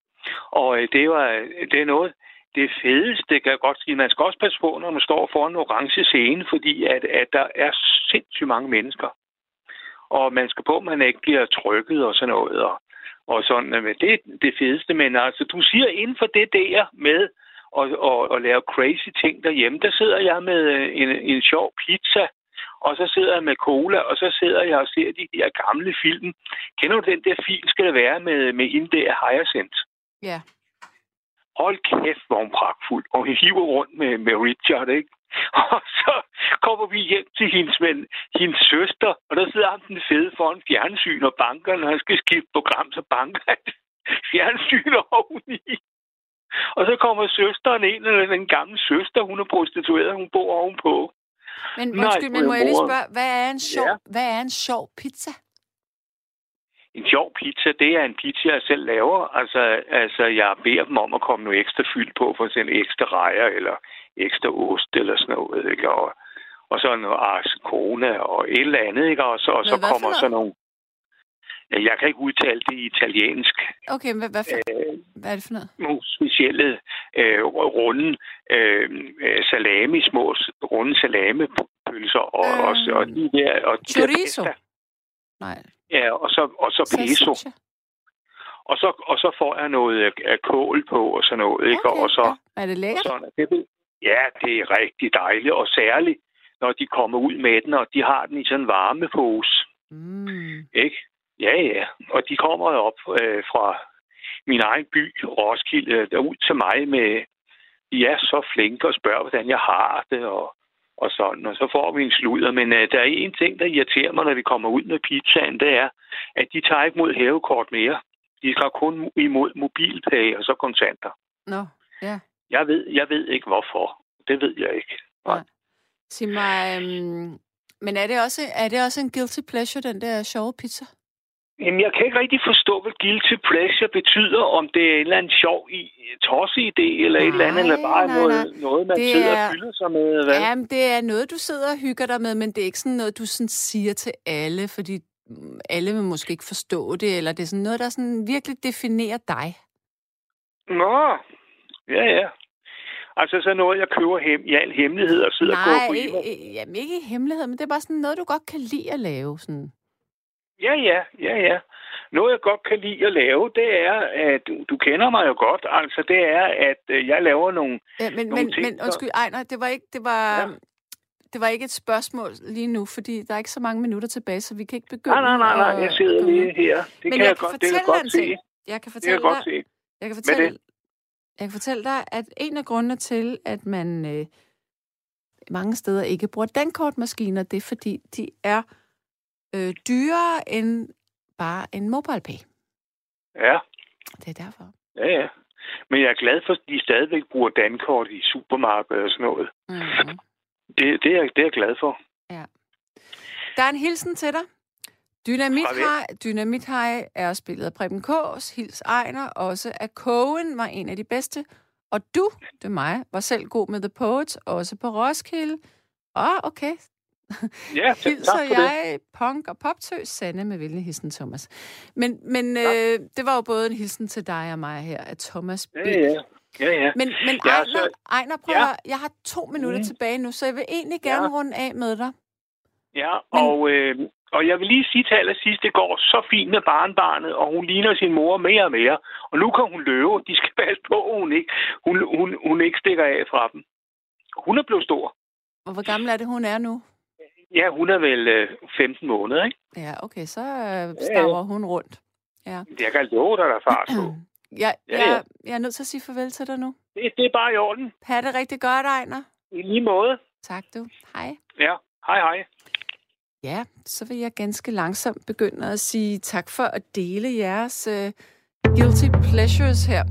F: Og øh, det, var, det er noget, det fedeste, kan jeg godt sige. Man skal også passe på, når man står foran en orange scene, fordi at, at der er sindssygt mange mennesker. Og man skal på, at man ikke bliver trykket og sådan noget. Og, og sådan, men det er det fedeste. Men altså, du siger inden for det der med at, at, at lave crazy ting derhjemme, der sidder jeg med øh, en, en sjov pizza, og så sidder jeg med cola, og så sidder jeg og ser de der gamle film. Kender du den der film, skal det være, med, med hende der Hyacinth?
B: Ja.
F: Hold kæft, hvor hun pragtfuld. Og hun hiver rundt med, med Richard, ikke? Og så kommer vi hjem til hendes, men, hendes søster, og der sidder ham den fede foran fjernsyn og banker, når han skal skifte program, så banker han fjernsyn oveni. Og så kommer søsteren ind, eller den gamle søster, hun er prostitueret, hun bor ovenpå.
B: Men
F: Nej,
B: undskyld, men må jeg lige spørge, hvad er en sjov,
F: Ja.
B: hvad er en sjov pizza?
F: En sjov pizza, det er en pizza, jeg selv laver. Altså, altså jeg beder dem om at komme noget ekstra fyld på, for eksempel ekstra rejer eller ekstra ost eller sådan noget, ikke? Og, og så noget arskona og et eller andet, ikke? Og så, og så kommer sådan nogle... Jeg kan ikke udtale det i italiensk.
B: Okay, hvad, hvad, for,
F: Øh,
B: hvad er det for noget?
F: nogle specielle øh, runde øh, øh, salami, små runde salamepølser og,
B: Øh,
F: og, og de der... Og de der
B: chorizo?
F: pasta.
B: Nej,
F: Ja, og så, og så peso. Og så, og så får jeg noget af, af kål på og sådan noget, ikke?
B: Okay,
F: og så,
B: ja. Er det lækkert?
F: sådan, det, ja, det er rigtig dejligt, og særligt, når de kommer ud med den, og de har den i sådan en varmepose,
B: Mm.
F: ikke? Ja, ja, og de kommer op øh, fra min egen by, Roskilde, øh, derud til mig med, de er så flinke og spørger, hvordan jeg har det, og, og sådan, og så får vi en sludder. Men øh, der er en ting, der irriterer mig, når vi kommer ud med pizzaen, det er, at de tager ikke mod hævekort mere. De skal kun imod mobilpay og så kontanter.
B: Nå, ja.
F: Jeg ved, jeg ved ikke hvorfor. Det ved jeg ikke.
B: Sig mig, øhm, men er det, også, er det også en guilty pleasure, den der sjove pizza?
F: Jamen, jeg kan ikke rigtig forstå, hvad guilty pleasure betyder, om det er en eller anden sjov i, tosse-idé, eller et eller andet, eller bare
B: Nej,
F: noget,
B: nej.
F: noget man
B: Det
F: sidder
B: er-
F: og fylder sig med. Hvad?
B: Jamen, det er noget, du sidder og hygger dig med, men det er ikke sådan noget, du sådan siger til alle, fordi mm, alle vil måske ikke forstå det, eller det er sådan noget, der sådan virkelig definerer dig.
F: Nå, ja, ja. Altså så noget, jeg køber hem, i al hemmelighed og sidder og går
B: Nej,
F: på
B: ikke,
F: Emo.
B: ikke- jamen ikke i hemmelighed, men det er bare sådan noget, du godt kan lide at lave. Sådan.
F: Ja, ja, ja, ja. Noget, jeg godt kan lide at lave, det er, at du, du kender mig jo godt, altså det er, at øh, jeg laver nogle...
B: Ja, men,
F: Nogle
B: men,
F: ting,
B: men undskyld, Ejner, det var ikke, det var,
F: Ja.
B: det var ikke et spørgsmål lige nu, fordi der er ikke så mange minutter tilbage, så vi kan ikke begynde
F: Nej, nej, nej, nej,
B: at
F: jeg sidder
B: komme
F: lige her. Det
B: Men
F: kan
B: jeg
F: jeg,
B: kan
F: godt, det kan
B: fortælle dig
F: godt se.
B: Jeg kan
F: Det kan
B: fortælle
F: jeg godt
B: dig,
F: se.
B: jeg kan fortælle, jeg kan fortælle dig, at en af grundene til, at man øh, mange steder ikke bruger dankortmaskiner, det er fordi, de er øh, dyrere end bare en MobilePay.
F: Ja,
B: Det er derfor.
F: ja, ja. Men jeg er glad for, at de stadigvæk bruger dankort i supermarkedet og sådan noget.
B: Mm-hmm.
F: Det, det, er, det er jeg glad for.
B: Der er en hilsen til dig. Dynamit
F: Fra hvem?
B: High, Dynamit High er spillet af Preben Kås, Hils Ejner, også af Kogen var en af de bedste. Og du, det er mig, var selv god med The Poets, også på Roskilde. Åh, oh, okay.
F: Ja, tak
B: Hilser
F: for det.
B: jeg punk og poptøs Sande med venlig hilsen, Thomas. Men, men øh, det var jo både en hilsen til dig og mig her, af Thomas B.
F: Ja, ja. Ja, ja.
B: Men, men
F: Ja,
B: Ejner,
F: så-
B: Ejner, prøv
F: Ja.
B: at jeg har to minutter
F: Mm.
B: tilbage nu, så jeg vil egentlig gerne
F: Ja.
B: runde af med dig.
F: Ja,
B: Men-
F: og, øh, og jeg vil lige sige til allersidst, det går så fint med barnbarnet, og hun ligner sin mor mere og mere. Og nu kan hun løbe. De skal passe på, at hun ikke, hun, hun, hun ikke stikker af fra dem. Hun er blevet stor.
B: Og hvor gammel er det, hun er nu?
F: Ja, hun er vel øh, 15 måneder, ikke?
B: Ja, okay, så øh, staver hun rundt. Ja.
F: Jeg kan love dig, der er fart på.
B: Jeg,
F: Ja, ja.
B: jeg, jeg er nødt til at sige farvel til dig nu.
F: Det, det er bare i orden.
B: Ha' det rigtig godt, Ejner.
F: I lige måde.
B: Tak du. Hej.
F: Ja, hej hej.
B: Ja, så vil jeg ganske langsomt begynde at sige tak for at dele jeres uh, guilty pleasures her.